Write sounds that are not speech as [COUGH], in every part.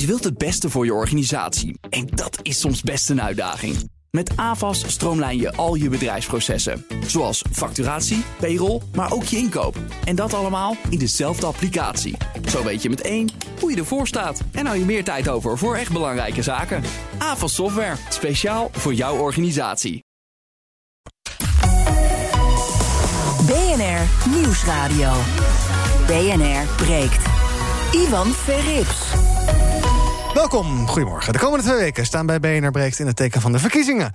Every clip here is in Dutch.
Je wilt het beste voor je organisatie. En dat is soms best een uitdaging. Met AVAS stroomlijn je al je bedrijfsprocessen. Zoals facturatie, payroll, maar ook je inkoop. En dat allemaal in dezelfde applicatie. Zo weet je met één hoe je ervoor staat. En hou je meer tijd over voor echt belangrijke zaken. AVAS Software, speciaal voor jouw organisatie. BNR Nieuwsradio. BNR breekt. Ivan Verrips. Welkom, goedemorgen. De komende twee weken staan bij BNR Breekt in het teken van de verkiezingen.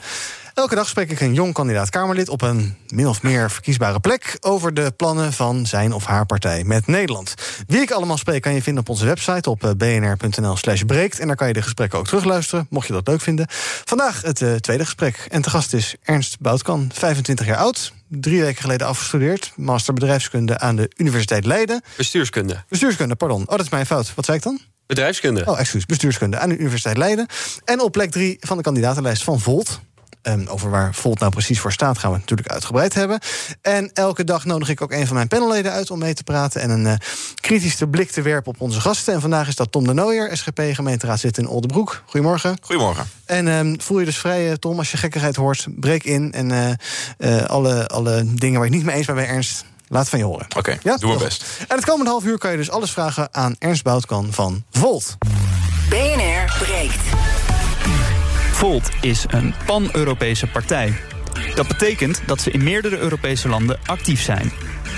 Elke dag spreek ik een jong kandidaat Kamerlid op een min of meer verkiesbare plek over de plannen van zijn of haar partij met Nederland. Wie ik allemaal spreek kan je vinden op onze website op eh, bnr.nl/slash breekt. En daar kan je de gesprekken ook terugluisteren, mocht je dat leuk vinden. Vandaag het uh, tweede gesprek. En te gast is Ernst Boutkan, 25 jaar oud. Drie weken geleden afgestudeerd. Master bedrijfskunde aan de Universiteit Leiden. Bestuurskunde. Bestuurskunde, pardon. Oh, dat is mijn fout. Wat zei ik dan? Bedrijfskunde. Oh, excuus. Bestuurskunde aan de Universiteit Leiden. En op plek drie van de kandidatenlijst van Volt. Um, over waar Volt nou precies voor staat, gaan we het natuurlijk uitgebreid hebben. En elke dag nodig ik ook een van mijn panelleden uit om mee te praten en een uh, kritische blik te werpen op onze gasten. En vandaag is dat Tom de Nooier, SGP, gemeenteraad zit in Oldenbroek. Goedemorgen. Goedemorgen. En um, voel je dus vrij, uh, Tom, als je gekkigheid hoort, breek in. En uh, alle, alle dingen waar je niet mee eens bent bij Ernst, Laat van je horen. Oké, okay, ja? doe mijn best. En het komende half uur kan je dus alles vragen aan Ernst Boutkan van Volt. BNR breekt. Volt is een pan-Europese partij. Dat betekent dat ze in meerdere Europese landen actief zijn.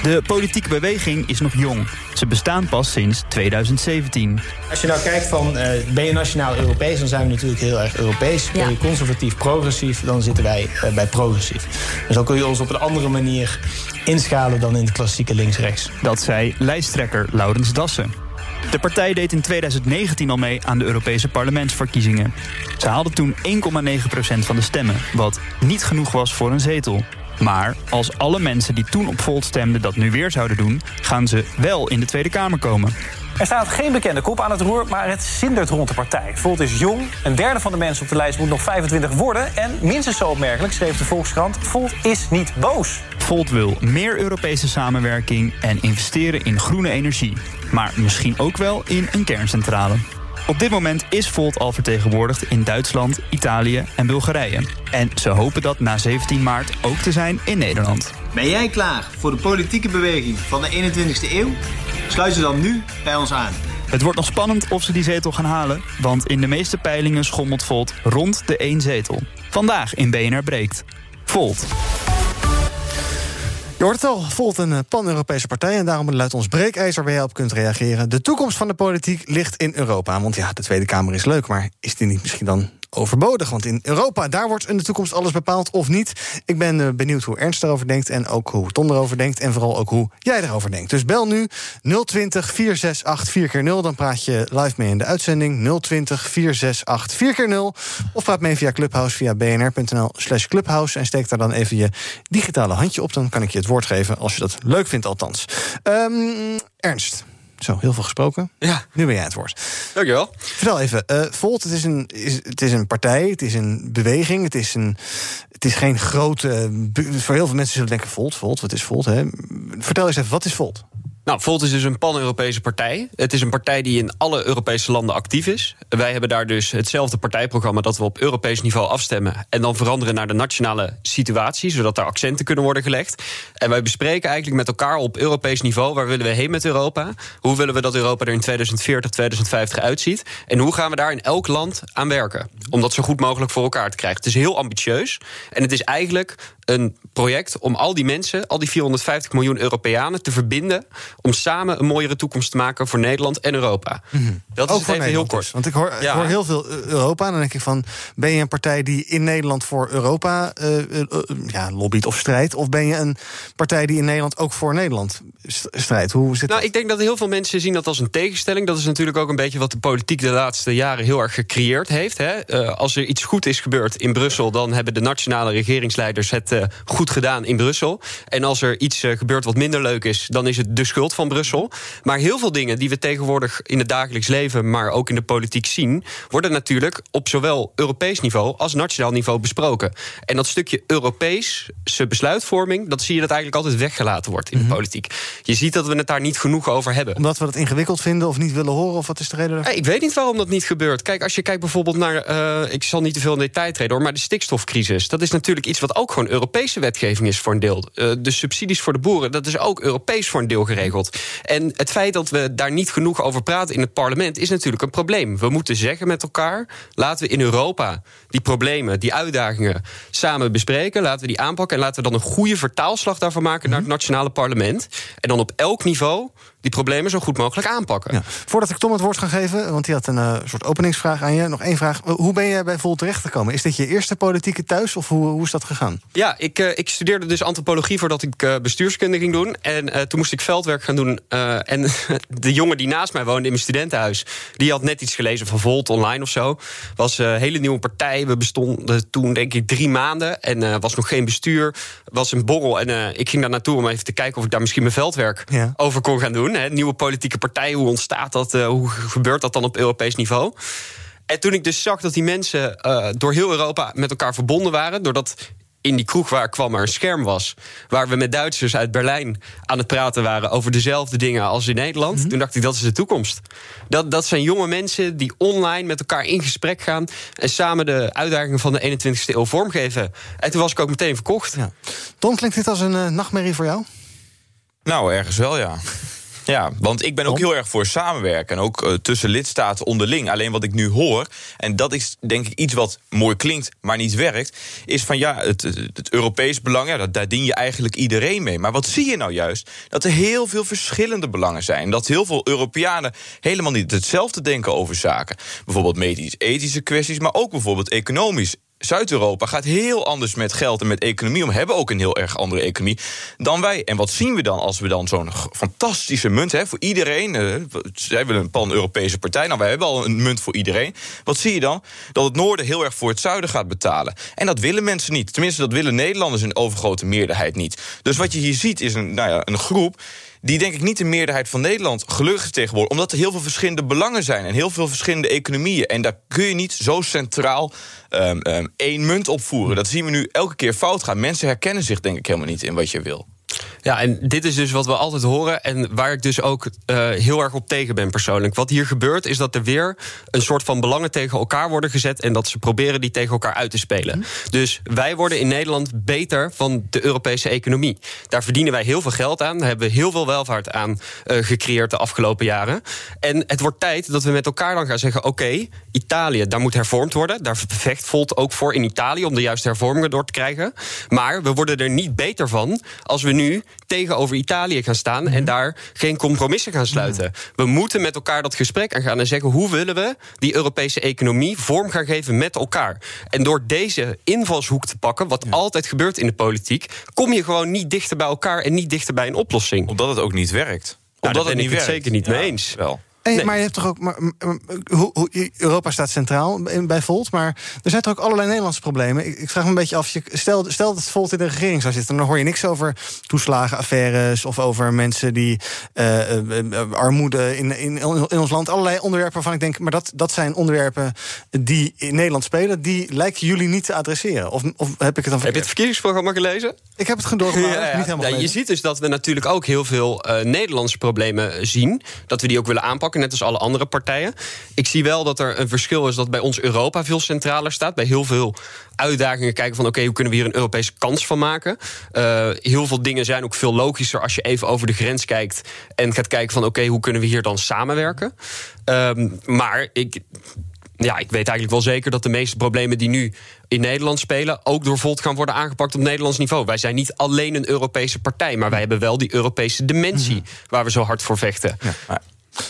De politieke beweging is nog jong. Ze bestaan pas sinds 2017. Als je nou kijkt van, uh, ben je nationaal Europees... dan zijn we natuurlijk heel erg Europees. Ben je conservatief, progressief, dan zitten wij uh, bij progressief. Dus dan kun je ons op een andere manier inschalen... dan in het klassieke links-rechts. Dat zei lijsttrekker Laurens Dassen. De partij deed in 2019 al mee aan de Europese parlementsverkiezingen. Ze haalde toen 1,9% van de stemmen, wat niet genoeg was voor een zetel. Maar als alle mensen die toen op Volt stemden dat nu weer zouden doen, gaan ze wel in de Tweede Kamer komen. Er staat geen bekende kop aan het roer, maar het zindert rond de partij. Volt is jong, een derde van de mensen op de lijst moet nog 25 worden. En minstens zo opmerkelijk schreef de Volkskrant: Volt is niet boos. Volt wil meer Europese samenwerking en investeren in groene energie. Maar misschien ook wel in een kerncentrale. Op dit moment is Volt al vertegenwoordigd in Duitsland, Italië en Bulgarije. En ze hopen dat na 17 maart ook te zijn in Nederland. Ben jij klaar voor de politieke beweging van de 21ste eeuw? Sluit je dan nu bij ons aan. Het wordt nog spannend of ze die zetel gaan halen, want in de meeste peilingen schommelt Volt rond de één zetel. Vandaag in BNR Breekt. Volt. Je het al, een eh, pan-Europese partij... en daarom luidt ons breekijzer waar jij op kunt reageren. De toekomst van de politiek ligt in Europa. Want ja, de Tweede Kamer is leuk, maar is die niet misschien dan overbodig. Want in Europa, daar wordt in de toekomst alles bepaald of niet. Ik ben uh, benieuwd hoe Ernst erover denkt en ook hoe Tom erover denkt... en vooral ook hoe jij erover denkt. Dus bel nu 020 468 4 keer 0 dan praat je live mee in de uitzending. 020 468 4 keer 0 Of praat mee via Clubhouse via bnr.nl slash Clubhouse... en steek daar dan even je digitale handje op. Dan kan ik je het woord geven, als je dat leuk vindt althans. Um, Ernst... Zo, heel veel gesproken. Ja. Nu ben jij het woord. Dankjewel. Vertel even. Uh, Volt, het is, een, is, het is een partij, het is een beweging, het is, een, het is geen grote... Voor heel veel mensen zullen denken, Volt, Volt, wat is Volt? Hè? Vertel eens even, wat is Volt? Nou, Volt is dus een pan-Europese partij. Het is een partij die in alle Europese landen actief is. Wij hebben daar dus hetzelfde partijprogramma dat we op Europees niveau afstemmen. En dan veranderen naar de nationale situatie, zodat daar accenten kunnen worden gelegd. En wij bespreken eigenlijk met elkaar op Europees niveau waar willen we heen met Europa. Hoe willen we dat Europa er in 2040, 2050 uitziet. En hoe gaan we daar in elk land aan werken. Om dat zo goed mogelijk voor elkaar te krijgen. Het is heel ambitieus. En het is eigenlijk een project om al die mensen, al die 450 miljoen Europeanen, te verbinden. Om samen een mooiere toekomst te maken voor Nederland en Europa. Mm -hmm. Dat Ook is even heel kort. Dus. Want ik hoor, ja. ik hoor heel veel Europa. En dan denk ik van: ben je een partij die in Nederland voor Europa uh, uh, ja, lobbyt of strijdt? Of ben je een partij die in Nederland ook voor Nederland strijdt? Hoe zit nou, dat? ik denk dat heel veel mensen zien dat als een tegenstelling. Dat is natuurlijk ook een beetje wat de politiek de laatste jaren heel erg gecreëerd heeft. Hè? Uh, als er iets goed is gebeurd in Brussel, dan hebben de nationale regeringsleiders het goed gedaan in Brussel. En als er iets uh, gebeurt wat minder leuk is, dan is het de schuld van Brussel. Maar heel veel dingen die we tegenwoordig in het dagelijks leven, maar ook in de politiek zien, worden natuurlijk op zowel Europees niveau als nationaal niveau besproken. En dat stukje Europese besluitvorming, dat zie je dat eigenlijk altijd weggelaten wordt in de politiek. Je ziet dat we het daar niet genoeg over hebben. Omdat we het ingewikkeld vinden of niet willen horen, of wat is de reden daarvoor? Ik weet niet waarom dat niet gebeurt. Kijk, als je kijkt bijvoorbeeld naar, uh, ik zal niet te veel in detail treden hoor, maar de stikstofcrisis. Dat is natuurlijk iets wat ook gewoon Europese wetgeving is voor een deel. Uh, de subsidies voor de boeren, dat is ook Europees voor een deel geregeld. En het feit dat we daar niet genoeg over praten in het parlement is natuurlijk een probleem. We moeten zeggen met elkaar, laten we in Europa die problemen, die uitdagingen samen bespreken, laten we die aanpakken en laten we dan een goede vertaalslag daarvan maken naar het nationale parlement. En dan op elk niveau die problemen zo goed mogelijk aanpakken. Ja. Voordat ik Tom het woord ga geven, want die had een uh, soort openingsvraag aan je. Nog één vraag. Hoe ben jij bij Volt terechtgekomen? Is dit je eerste politieke thuis of hoe, hoe is dat gegaan? Ja, ik, uh, ik studeerde dus antropologie voordat ik uh, bestuurskunde ging doen. En toen moest ik veldwerk gaan doen. en [LAUGHS] de jongen die naast mij woonde in mijn studentenhuis... die had net iets gelezen van Volt online of zo. Was een hele nieuwe partij. We bestonden toen denk ik drie maanden. En was nog geen bestuur. Was een borrel. En ik ging daar naartoe om even te kijken... of ik daar misschien mijn veldwerk ja. over kon gaan doen nieuwe politieke partijen, hoe ontstaat dat? Uh, hoe gebeurt dat dan op Europees niveau? En toen ik dus zag dat die mensen uh, door heel Europa met elkaar verbonden waren, doordat in die kroeg waar ik kwam er een scherm was. Waar we met Duitsers uit Berlijn aan het praten waren over dezelfde dingen als in Nederland. Mm Toen dacht ik, dat is de toekomst. Dat, dat zijn jonge mensen die online met elkaar in gesprek gaan. En samen de uitdagingen van de 21ste eeuw vormgeven. En toen was ik ook meteen verkocht. Ja. Tom, klinkt dit als een uh, nachtmerrie voor jou? Nou, ergens wel, ja. Ja, want ik ben ook heel erg voor samenwerken. En ook uh, tussen lidstaten onderling. Alleen wat ik nu hoor, en dat is denk ik iets wat mooi klinkt, maar niet werkt. Is van ja, het, het Europees belang, ja, dat, daar dien je eigenlijk iedereen mee. Maar wat zie je nou juist? Dat er heel veel verschillende belangen zijn. Dat heel veel Europeanen helemaal niet hetzelfde denken over zaken. Bijvoorbeeld medisch-ethische kwesties, maar ook bijvoorbeeld economisch. Zuid-Europa gaat heel anders met geld en met economie om. Hebben ook een heel erg andere economie dan wij. En wat zien we dan als we dan zo'n fantastische munt hebben voor iedereen? Uh, zij willen een pan-Europese partij. Nou, wij hebben al een munt voor iedereen. Wat zie je dan? Dat het noorden heel erg voor het zuiden gaat betalen. En dat willen mensen niet. Tenminste, dat willen Nederlanders in overgrote meerderheid niet. Dus wat je hier ziet is een, nou ja, een groep die denk ik niet de meerderheid van Nederland gelukkig tegenwoordig. Omdat er heel veel verschillende belangen zijn en heel veel verschillende economieën. En daar kun je niet zo centraal um, um, één munt opvoeren. Dat zien we nu elke keer fout gaan. Mensen herkennen zich denk ik helemaal niet in wat je wil. Ja, en dit is dus wat we altijd horen en waar ik dus ook uh, heel erg op tegen ben persoonlijk. Wat hier gebeurt is dat er weer een soort van belangen tegen elkaar worden gezet en dat ze proberen die tegen elkaar uit te spelen. Mhm. Dus wij worden in Nederland beter van de Europese economie. Daar verdienen wij heel veel geld aan, daar hebben we heel veel welvaart aan uh, gecreëerd de afgelopen jaren. En het wordt tijd dat we met elkaar dan gaan zeggen: oké, okay, Italië, daar moet hervormd worden. Daar vecht Volt ook voor in Italië om de juiste hervormingen door te krijgen. Maar we worden er niet beter van als we nu tegenover Italië gaan staan en mhm. daar geen compromissen gaan sluiten. We moeten met elkaar dat gesprek aangaan en zeggen hoe willen we die Europese economie vorm gaan geven met elkaar. En door deze invalshoek te pakken, wat altijd gebeurt in de politiek, kom je gewoon niet dichter bij elkaar en niet dichter bij een oplossing. Omdat het ook niet werkt. Nou, Omdat het niet werkt. zeker niet mee eens. Wel. Hey, Maar je hebt toch ook. Maar, hoe, hoe, Europa staat centraal bij Volt. Maar er zijn toch ook allerlei Nederlandse problemen. Ik, ik vraag me een beetje af. Je, stel, stel dat Volt in de regering zou zitten. Dan hoor je niks over toeslagenaffaires. Of over mensen die uh, uh, armoede in, in, in ons land. Allerlei onderwerpen waarvan ik denk. Maar dat, dat zijn onderwerpen die in Nederland spelen. Die lijken jullie niet te adresseren. Of, of heb ik het dan Heb je het verkiezingsprogramma gelezen? Ik heb het gedaan. Ja, ja. Niet helemaal ja, je ziet dus dat we natuurlijk ook heel veel uh, Nederlandse problemen zien. Dat we die ook willen aanpakken net als alle andere partijen. Ik zie wel dat er een verschil is dat bij ons Europa veel centraler staat. Bij heel veel uitdagingen kijken van oké, hoe kunnen we hier een Europese kans van maken? Uh, heel veel dingen zijn ook veel logischer als je even over de grens kijkt en gaat kijken van oké, hoe kunnen we hier dan samenwerken? Um, maar ik, ja, ik weet eigenlijk wel zeker dat de meeste problemen die nu in Nederland spelen, ook door Volt gaan worden aangepakt op Nederlands niveau. Wij zijn niet alleen een Europese partij, maar wij hebben wel die Europese dimensie mhm. waar we zo hard voor vechten. Ja.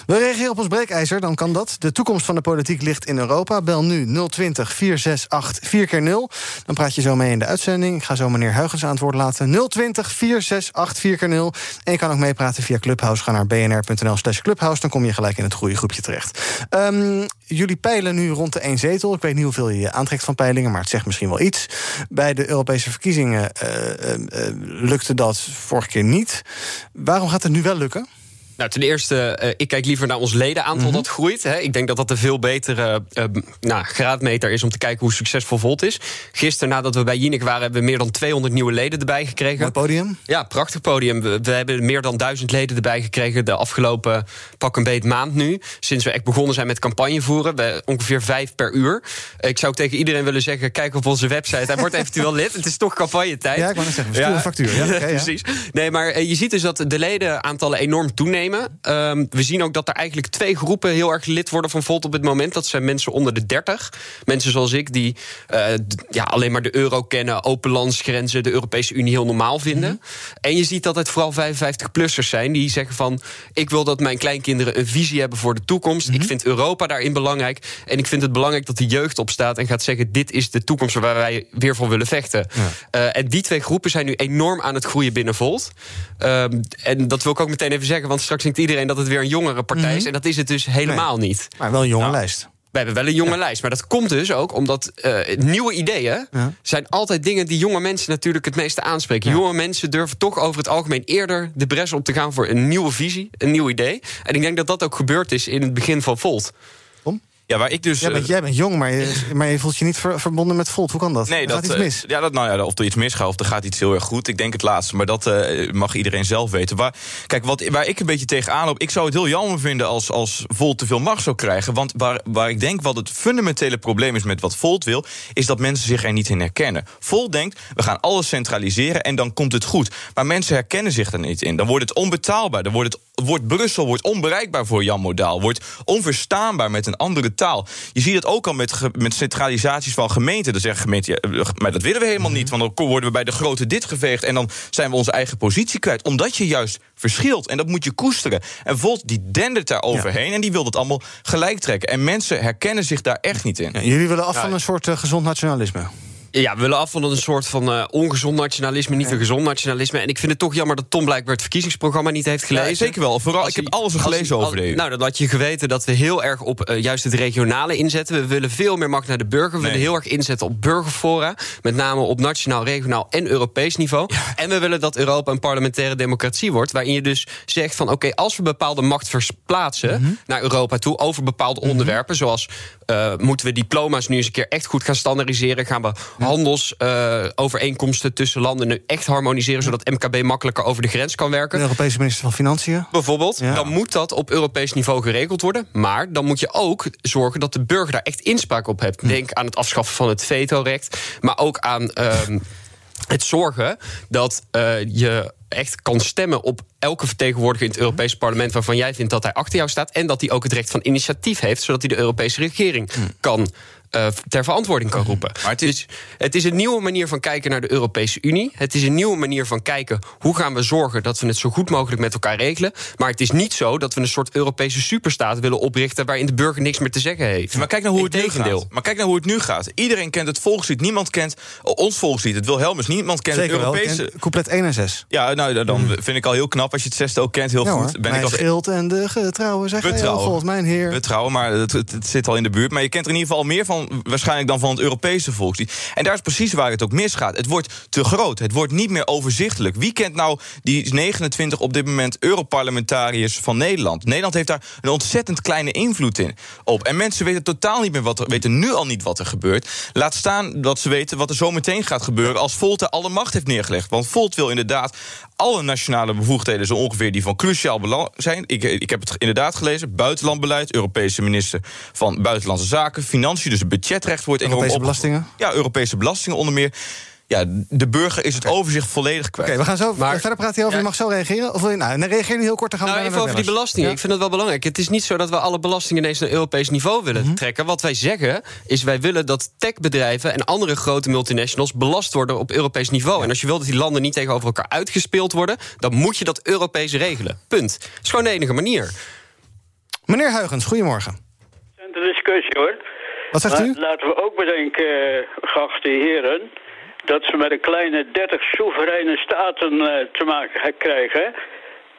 Je reageren op ons breekijzer? Dan kan dat. De toekomst van de politiek ligt in Europa. Bel nu 020 468 4 keer 0 Dan praat je zo mee in de uitzending. Ik ga zo meneer Huigens aan het woord laten. 020 468 4 keer 0 En je kan ook meepraten via Clubhouse. Ga naar bnr.nl slash Clubhouse. Dan kom je gelijk in het goede groepje terecht. Um, jullie peilen nu rond de één zetel. Ik weet niet hoeveel je aantrekt van peilingen, maar het zegt misschien wel iets. Bij de Europese verkiezingen uh, uh, lukte dat vorige keer niet. Waarom gaat het nu wel lukken? Nou, ten eerste, uh, ik kijk liever naar ons ledenaantal mm -hmm. dat groeit. Hè. Ik denk dat dat een veel betere uh, nou, graadmeter is om te kijken hoe succesvol Volt is. Gisteren, nadat we bij Jinek waren, hebben we meer dan 200 nieuwe leden erbij gekregen. Mooi podium? Ja, prachtig podium. We, we, hebben meer dan duizend leden erbij gekregen de afgelopen pak een beet maand nu. Sinds we echt begonnen zijn met campagne voeren. We, ongeveer vijf per uur. Ik zou tegen iedereen willen zeggen, kijk op onze website. Hij wordt eventueel lid. Het is toch campagnetijd. Ja, ik wou net zeggen, we ja. een factuur. Ja, okay, [LAUGHS] precies. Nee, maar uh, je ziet dus dat de ledenaantallen enorm toenemen. Um, we zien ook dat er eigenlijk twee groepen heel erg lid worden van Volt op het moment. Dat zijn mensen onder de 30. Mensen zoals ik die uh, ja, alleen maar de euro kennen, open landsgrenzen, de Europese Unie heel normaal vinden. Mm -hmm. En je ziet dat het vooral 55-plussers zijn die zeggen van ik wil dat mijn kleinkinderen een visie hebben voor de toekomst. Mm -hmm. Ik vind Europa daarin belangrijk. En ik vind het belangrijk dat de jeugd opstaat en gaat zeggen dit is de toekomst waar wij weer voor willen vechten. Ja. Uh, en die twee groepen zijn nu enorm aan het groeien binnen Volt. Um, en dat wil ik ook meteen even zeggen, want straks denkt iedereen dat het weer een jongere partij mm -hmm. is. En dat is het dus helemaal nee. niet. Maar wel een jonge nou. lijst. We hebben wel een jonge ja. lijst. Maar dat komt dus ook omdat uh, nieuwe ideeën ja. zijn altijd dingen die jonge mensen natuurlijk het meeste aanspreken. Ja. Jonge mensen durven toch over het algemeen eerder de bres op te gaan voor een nieuwe visie, een nieuw idee. En ik denk dat dat ook gebeurd is in het begin van Volt. Ja, waar ik dus. Jij bent, jij bent jong, maar je, maar je voelt je niet ver, verbonden met Volt. Hoe kan dat? Nee, er dat gaat iets mis. Ja, dat, nou ja, of er iets misgaat of er gaat iets heel erg goed. Ik denk het laatste, maar dat uh, mag iedereen zelf weten. Waar, kijk, wat, waar ik een beetje tegenaan loop. Ik zou het heel jammer vinden als, als Volt te veel macht zou krijgen. Want waar, waar ik denk wat het fundamentele probleem is met wat Volt wil, is dat mensen zich er niet in herkennen. Volt denkt, we gaan alles centraliseren en dan komt het goed. Maar mensen herkennen zich er niet in. Dan wordt het onbetaalbaar. Dan wordt het wordt Brussel wordt onbereikbaar voor Jan Modaal. Wordt onverstaanbaar met een andere taal. Je ziet het ook al met, met centralisaties van gemeenten. Dan zeggen gemeenten, ja, maar dat willen we helemaal niet. Want dan worden we bij de grote dit geveegd... en dan zijn we onze eigen positie kwijt. Omdat je juist verschilt. En dat moet je koesteren. En Volt die dendert daar overheen... Ja. en die wil dat allemaal gelijk trekken. En mensen herkennen zich daar echt niet in. Ja, jullie willen af van een soort uh, gezond nationalisme. Ja, we willen af van een soort van uh, ongezond nationalisme, niet een gezond nationalisme. En ik vind het toch jammer dat Tom blijkbaar het verkiezingsprogramma niet heeft gelezen. Ja, zeker wel. Vooral, ik heb alles gelezen over de Nou, dan had je geweten dat we heel erg op uh, juist het regionale inzetten. We willen veel meer macht naar de burger. We nee. willen heel erg inzetten op burgerfora. Met name op nationaal, regionaal en Europees niveau. Ja. En we willen dat Europa een parlementaire democratie wordt. Waarin je dus zegt van oké, okay, als we bepaalde macht verplaatsen mm -hmm. naar Europa toe over bepaalde mm -hmm. onderwerpen. Zoals uh, moeten we diploma's nu eens een keer echt goed gaan standaardiseren. Gaan we handelsovereenkomsten uh, tussen landen nu echt harmoniseren, zodat MKB makkelijker over de grens kan werken. De Europese minister van Financiën. Bijvoorbeeld. Ja. Dan moet dat op Europees niveau geregeld worden. Maar dan moet je ook zorgen dat de burger daar echt inspraak op heeft. Hm. Denk aan het afschaffen van het vetorecht. Maar ook aan um, het zorgen dat uh, je echt kan stemmen op elke vertegenwoordiger in het Europese parlement waarvan jij vindt dat hij achter jou staat. En dat hij ook het recht van initiatief heeft, zodat hij de Europese regering hm. kan uh, ter verantwoording kan roepen. Maar het, is... Dus het is een nieuwe manier van kijken naar de Europese Unie. Het is een nieuwe manier van kijken hoe gaan we zorgen dat we het zo goed mogelijk met elkaar regelen. Maar het is niet zo dat we een soort Europese superstaat willen oprichten waarin de burger niks meer te zeggen heeft. Maar kijk naar hoe het nu gaat. Maar kijk naar hoe het nu gaat. Iedereen kent het volkslied. Niemand kent ons volkslied. Het Wilhelmus. Niemand kent Zeker het Europese. Wel. Couplet 1 en 6. Ja, nou dan vind ik al heel knap als je het zesde ook kent. Heel ja, goed. Ben mijn ik schild en de getrouwen zeg Betrouwen. God, mijn heer. Betrouwen, maar het zit al in de buurt. Maar je kent er in ieder geval meer van waarschijnlijk dan van het Europese volkslied. En daar is precies waar het ook misgaat. Het wordt te groot. Het wordt niet meer overzichtelijk. Wie kent nou die 29 op dit moment Europarlementariërs van Nederland? Nederland heeft daar een ontzettend kleine invloed in op. En mensen weten totaal niet meer wat er weten nu al niet wat er gebeurt. Laat staan dat ze weten wat er zo meteen gaat gebeuren als Volt alle macht heeft neergelegd. Want Volt wil inderdaad alle nationale bevoegdheden zo ongeveer die van cruciaal belang zijn. Ik, ik heb het inderdaad gelezen. Buitenlandbeleid, Europese minister van Buitenlandse Zaken, Financiën, dus het budgetrecht wordt enorm Europese belastingen? Ja, Europese belastingen onder meer. Ja, de burger is het okay. overzicht volledig kwijt. Oké, okay, we gaan zo maar, verder praten hierover. Ja. Je mag zo reageren. Of wil je, nou, dan reageer nu heel kort. Dan gaan nou, we even over die belastingen. Ja? Ik vind het wel belangrijk. Het is niet zo dat we alle belastingen ineens naar Europees niveau willen mm -hmm. trekken. Wat wij zeggen is wij willen dat techbedrijven en andere grote multinationals belast worden op Europees niveau. Ja. En als je wil dat die landen niet tegenover elkaar uitgespeeld worden, dan moet je dat Europees regelen. Punt. Dat is gewoon de enige manier. Meneer Huigens, goedemorgen. Interessante discussie hoor. Wat zegt u? Laten we ook bedenken, eh, geachte heren, dat ze met een kleine 30 soevereine staten eh, te maken krijgen.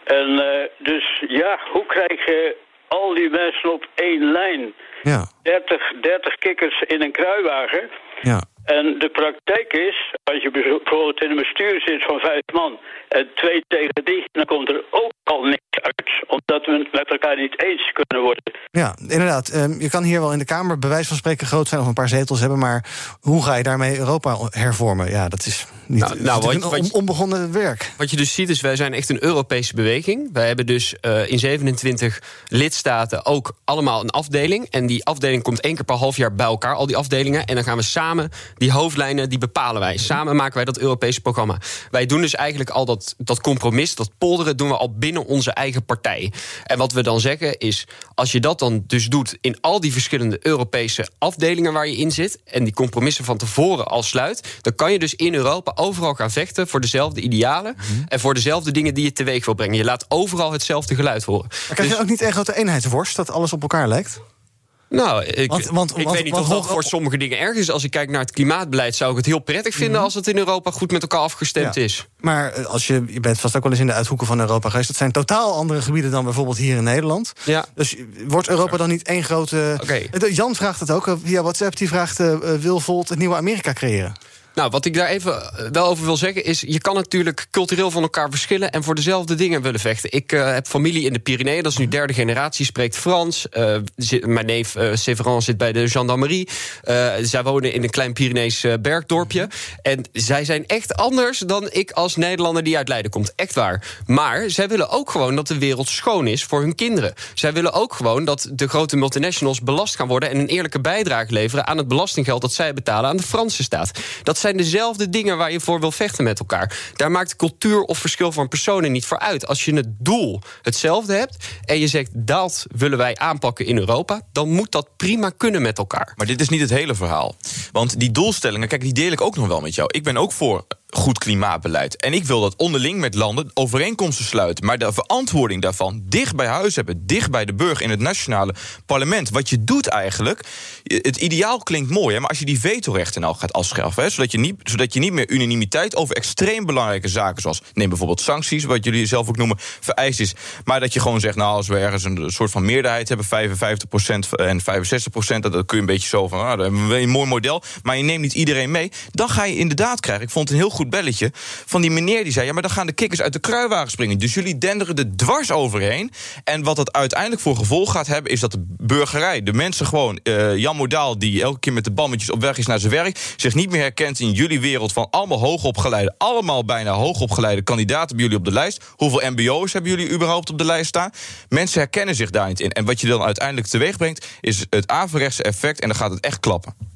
En eh, dus ja, hoe krijg je al die mensen op één lijn? Ja. 30, 30 kikkers in een kruiwagen. Ja. En de praktijk is, als je bijvoorbeeld in een bestuur zit van vijf man en twee tegen die, dan komt er ook al niks uit. Omdat we het met elkaar niet eens kunnen worden. Ja, inderdaad. Ehm, je kan hier wel in de Kamer bij wijze van spreken groot zijn of een paar zetels hebben, maar hoe ga je daarmee Europa hervormen? Ja, dat is niet Nou, dat is nou, wat- een on- onbegonnen werk. Wat je dus ziet is, wij zijn echt een Europese beweging. Wij hebben dus eh, in 27 lidstaten ook allemaal een afdeling. En die afdeling komt één keer per half jaar bij elkaar, al die afdelingen. En dan gaan we samen, die hoofdlijnen, die bepalen wij. Samen maken wij dat Europese programma. Wij doen dus eigenlijk al dat, dat compromis, dat polderen, doen we al binnen onze eigen partij. En wat we dan zeggen is, als je dat dan dus doet in al die verschillende Europese afdelingen waar je in zit. En die compromissen van tevoren al sluit. Dan kan je dus in Europa overal gaan vechten voor dezelfde idealen. En voor dezelfde dingen die je teweeg wil brengen. Je laat overal hetzelfde geluid horen. Maar krijg je Dus- ook niet een grote eenheidsworst dat alles op elkaar lijkt? Nou, ik, Want- want- ik want- weet niet of dat voor sommige dingen erg is. Als ik kijk naar het klimaatbeleid, zou ik het heel prettig vinden als het in Europa goed met elkaar afgestemd Ja. is. Maar eh, als je, je bent vast ook wel eens in de uithoeken van Europa geweest. Dat zijn totaal andere gebieden dan bijvoorbeeld hier in Nederland. Ja. Dus wordt Europa dan niet één grote... Eh, Jan vraagt het ook eh, via WhatsApp. Die vraagt, eh, eh, wil Volt het nieuwe Amerika creëren? Nou, wat ik daar even eh, wel over wil zeggen is... je kan natuurlijk cultureel van elkaar verschillen... en voor dezelfde dingen willen vechten. Ik eh, heb familie in de Pyreneeën, dat is nu derde generatie... spreekt Frans. Eh, mijn neef Séverin zit bij de gendarmerie. Zij wonen in een klein Pyrenees bergdorpje. En zij zijn echt anders dan ik als Nederlander die uit Leiden komt. Echt waar. Maar zij willen ook gewoon dat de wereld schoon is voor hun kinderen. Zij willen ook gewoon dat de grote multinationals belast gaan worden... en een eerlijke bijdrage leveren aan het belastinggeld... dat zij betalen aan de Franse staat. Dat zijn dezelfde dingen waar je voor wil vechten met elkaar. Daar maakt cultuur of verschil van personen niet voor uit. Als je het doel hetzelfde hebt en je zegt... dat willen wij aanpakken in Europa... dan moet dat prima kunnen met elkaar. Maar dit is niet het hele verhaal. Want die doelstellingen, kijk, die deel ik ook nog wel met jou. Ik ben ook voor goed klimaatbeleid. En ik wil dat onderling met landen overeenkomsten sluiten. Maar de verantwoording daarvan dicht bij huis hebben, dicht bij de burger in het nationale parlement. Wat je doet eigenlijk, het ideaal klinkt mooi, hè, maar als je die vetorechten nou gaat afschaffen, zodat, je niet, zodat je niet meer unanimiteit over extreem belangrijke zaken, zoals neem bijvoorbeeld sancties, wat jullie zelf ook noemen, vereist is. Maar dat je gewoon zegt, nou, als we ergens een soort van meerderheid hebben, 55% en 65%, dat dat kun je een beetje zo van, ah, hebben we een mooi model. Maar je neemt niet iedereen mee. Dan ga je inderdaad krijgen. Ik vond het een heel goed belletje van die meneer die zei: ja, maar dan gaan de kikkers uit de kruiwagen springen. Dus jullie denderen er dwars overheen. En wat dat uiteindelijk voor gevolg gaat hebben, is dat de burgerij, de mensen gewoon, eh, Jan Modaal, die elke keer met de bammetjes op weg is naar zijn werk, zich niet meer herkent in jullie wereld van allemaal hoogopgeleide, allemaal bijna hoogopgeleide kandidaten bij jullie op de lijst. Hoeveel MBO's hebben jullie überhaupt op de lijst staan? Mensen herkennen zich daar niet in. En wat je dan uiteindelijk teweeg brengt, is het averechtse effect en dan gaat het echt klappen.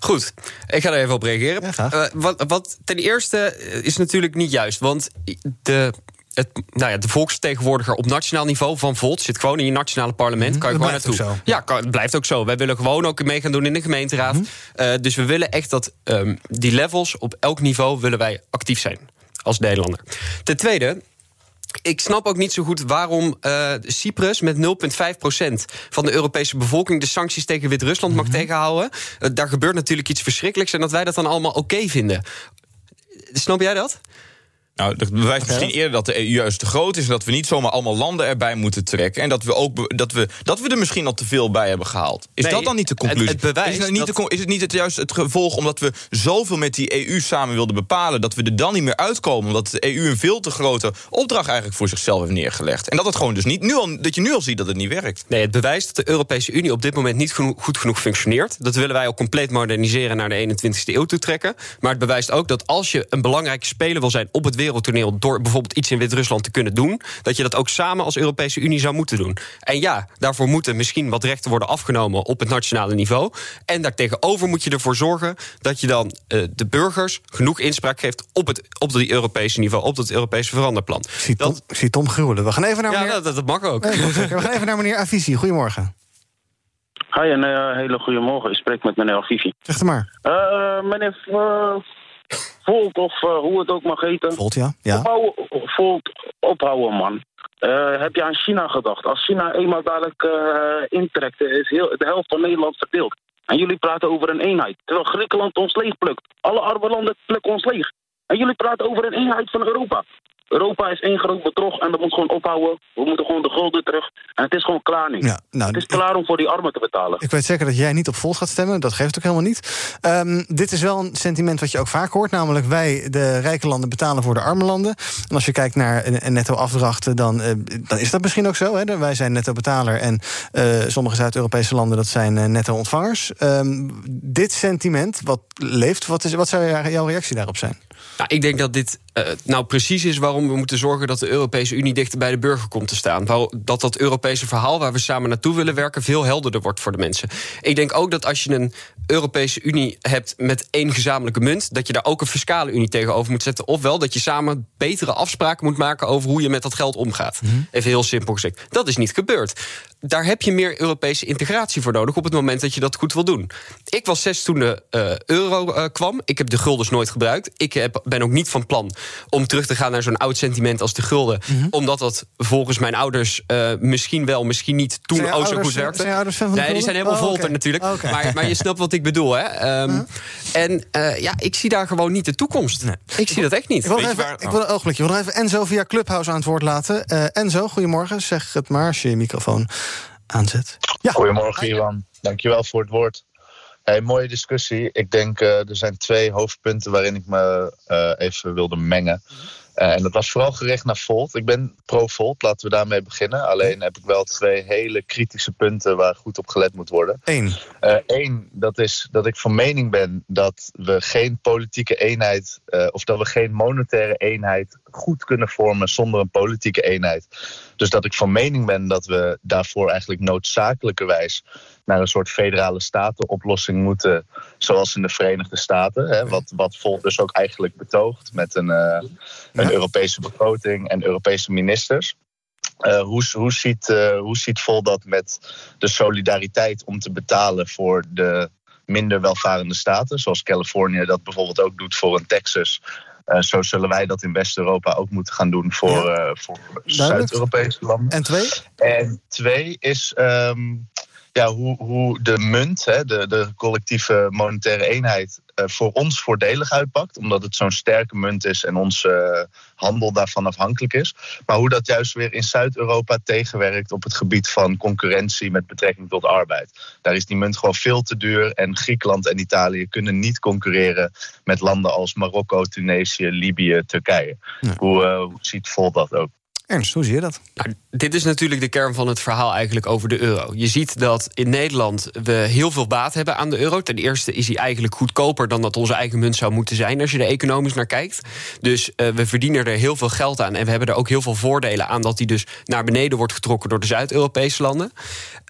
Goed, ik ga er even op reageren. Eh, wat, wat ten eerste eh, is natuurlijk niet juist. Want de, het, nou ja, de volksvertegenwoordiger op nationaal niveau van Volt zit gewoon in je nationale parlement. Kan je gewoon naartoe. ook zo. Ja, kan, het blijft ook zo. Wij willen gewoon ook mee gaan doen in de gemeenteraad. Eh, dus we willen echt dat ehm, die levels op elk niveau willen wij actief zijn als Nederlander. Ten tweede. Ik snap ook niet zo goed waarom eh, Cyprus met 0,5% van de Europese bevolking de sancties tegen Wit-Rusland mag tegenhouden. Eh, daar gebeurt natuurlijk iets verschrikkelijks en dat wij dat dan allemaal oké vinden. Snap jij dat? Nou, dat bewijst misschien eerder dat de EU juist te groot is... en dat we niet zomaar allemaal landen erbij moeten trekken... en dat we, ook dat we, dat we er misschien al te veel bij hebben gehaald. Is Nee, dat dan niet de het- conclusie? het bewijst is, het niet dat- de is het niet het, juist het gevolg omdat we zoveel met die EU samen wilden bepalen... dat we er dan niet meer uitkomen... omdat de EU een veel te grote opdracht eigenlijk voor zichzelf heeft neergelegd. En dat, het gewoon dus niet, nu al, dat je nu al ziet dat het niet werkt. Nee, het bewijst dat de Europese Unie op dit moment niet goed genoeg functioneert. Dat willen wij ook compleet moderniseren naar de 21ste eeuw toe trekken. Maar het bewijst ook dat als je een belangrijke speler wil zijn op het wereldtoneel door bijvoorbeeld iets in Wit-Rusland te kunnen doen, dat je dat ook samen als Europese Unie zou moeten doen. En ja, daarvoor moeten misschien wat rechten worden afgenomen op het nationale niveau. En daartegenover moet je ervoor zorgen dat je dan eh, de burgers genoeg inspraak geeft op het op het Europese niveau, op het Europese veranderplan. Ik zie Tom, ik zie Tom gruwelen. We gaan even naar Ja, meneer... dat, dat mag ook. Nee. We gaan even naar meneer Avisi. Goedemorgen. Hi, een eh, hele goede morgen. Ik spreek met meneer Afifi. Zeg het maar. Eh, meneer, Volt of eh, hoe het ook mag heten. Volt, ja. ja. Ophouden, Volt, ophouden, man. Eh, heb je aan China gedacht? Als China eenmaal dadelijk eh, intrekt, is heel, de helft van Nederland verdeeld. En jullie praten over een eenheid. Terwijl Griekenland ons leeg plukt. Alle arme landen plukken ons leeg. En jullie praten over een eenheid van Europa. Europa is één groot bedrog en dat moet gewoon ophouden. We moeten gewoon de gulden terug. En het is gewoon klaar nu. Ja, nou, het is klaar om voor die armen te betalen. Ik weet zeker dat jij niet op Volt gaat stemmen. Dat geeft ook helemaal niet. Ehm, dit is wel een sentiment wat je ook vaak hoort. Namelijk wij, de rijke landen, betalen voor de arme landen. En als je kijkt naar netto afdrachten, dan, eh, dan is dat misschien ook zo. Hè? Wij zijn netto betaler en eh, sommige Zuid-Europese landen dat zijn eh, netto ontvangers. Ehm, dit sentiment, wat leeft, wat, is, wat zou jouw reactie daarop zijn? Nou, ik denk dat dit uh, nou precies is waarom we moeten zorgen dat de Europese Unie dichter bij de burger komt te staan. Dat dat Europese verhaal waar we samen naartoe willen werken veel helderder wordt voor de mensen. Ik denk ook dat als je een Europese Unie hebt met één gezamenlijke munt, dat je daar ook een fiscale Unie tegenover moet zetten. Ofwel dat je samen betere afspraken moet maken over hoe je met dat geld omgaat. Mm -hmm. Even heel simpel gezegd. Dat is niet gebeurd. Daar heb je meer Europese integratie voor nodig op het moment dat je dat goed wil doen. Ik was zes toen de uh, euro uh, kwam. Ik heb de guldens nooit gebruikt. Ik heb, ben ook niet van plan om terug te gaan naar zo'n oud sentiment als de gulden. Mm -hmm. Omdat dat volgens mijn ouders uh, misschien wel, misschien niet toen ook zo goed werkte. Zijn ouders fan van de nee, die zijn helemaal oh, volter okay. natuurlijk. Okay. Maar, maar je snapt wat ik bedoel, hè? Um, En ja, ik zie daar gewoon niet de toekomst. Nee. Ik zie dat echt niet. Ik wil, even, waar, ik wil een ogenblikje. Ik wil even Enzo via Clubhouse aan het woord laten. Enzo, goedemorgen. Zeg het maar als je je microfoon aanzet. Ja. Goedemorgen, Iwan. Dankjewel voor het woord. Hey, mooie discussie. Ik denk uh, er zijn twee hoofdpunten waarin ik me uh, even wilde mengen. Uh, en dat was vooral gericht naar Volt. Ik ben pro-Volt, laten we daarmee beginnen. Alleen heb ik wel twee hele kritische punten waar goed op gelet moet worden. Eén. Eén, dat is dat ik van mening ben dat we geen politieke eenheid... of dat we geen monetaire eenheid goed kunnen vormen zonder een politieke eenheid. Dus dat ik van mening ben dat we daarvoor eigenlijk noodzakelijkerwijs naar een soort federale statenoplossing moeten, zoals in de Verenigde Staten. Hè, wat, wat Volt dus ook eigenlijk betoogt met een, uh, een ja. Europese begroting en Europese ministers. Uh, hoe, hoe, ziet, uh, hoe ziet Volt dat met de solidariteit om te betalen voor de minder welvarende staten, zoals Californië dat bijvoorbeeld ook doet voor een Texas, zo zullen wij dat in West-Europa ook moeten gaan doen voor, ja. uh, voor Zuid-Europese landen. En twee? En twee is um, ja, hoe, hoe de munt, hè, de, de collectieve monetaire eenheid, uh, voor ons voordelig uitpakt. Omdat het zo'n sterke munt is en onze handel daarvan afhankelijk is. Maar hoe dat juist weer in Zuid-Europa tegenwerkt op het gebied van concurrentie met betrekking tot arbeid. Daar is die munt gewoon veel te duur. En Griekenland en Italië kunnen niet concurreren met landen als Marokko, Tunesië, Libië, Turkije. Ja. Hoe, uh, hoe ziet Volt dat ook? Ernst, hoe zie je dat? Nou, dit is natuurlijk de kern van het verhaal eigenlijk over de euro. Je ziet dat in Nederland we heel veel baat hebben aan de euro. Ten eerste is hij eigenlijk goedkoper dan dat onze eigen munt zou moeten zijn... als je er economisch naar kijkt. Dus uh, we verdienen er heel veel geld aan. En we hebben er ook heel veel voordelen aan... dat hij dus naar beneden wordt getrokken door de Zuid-Europese landen.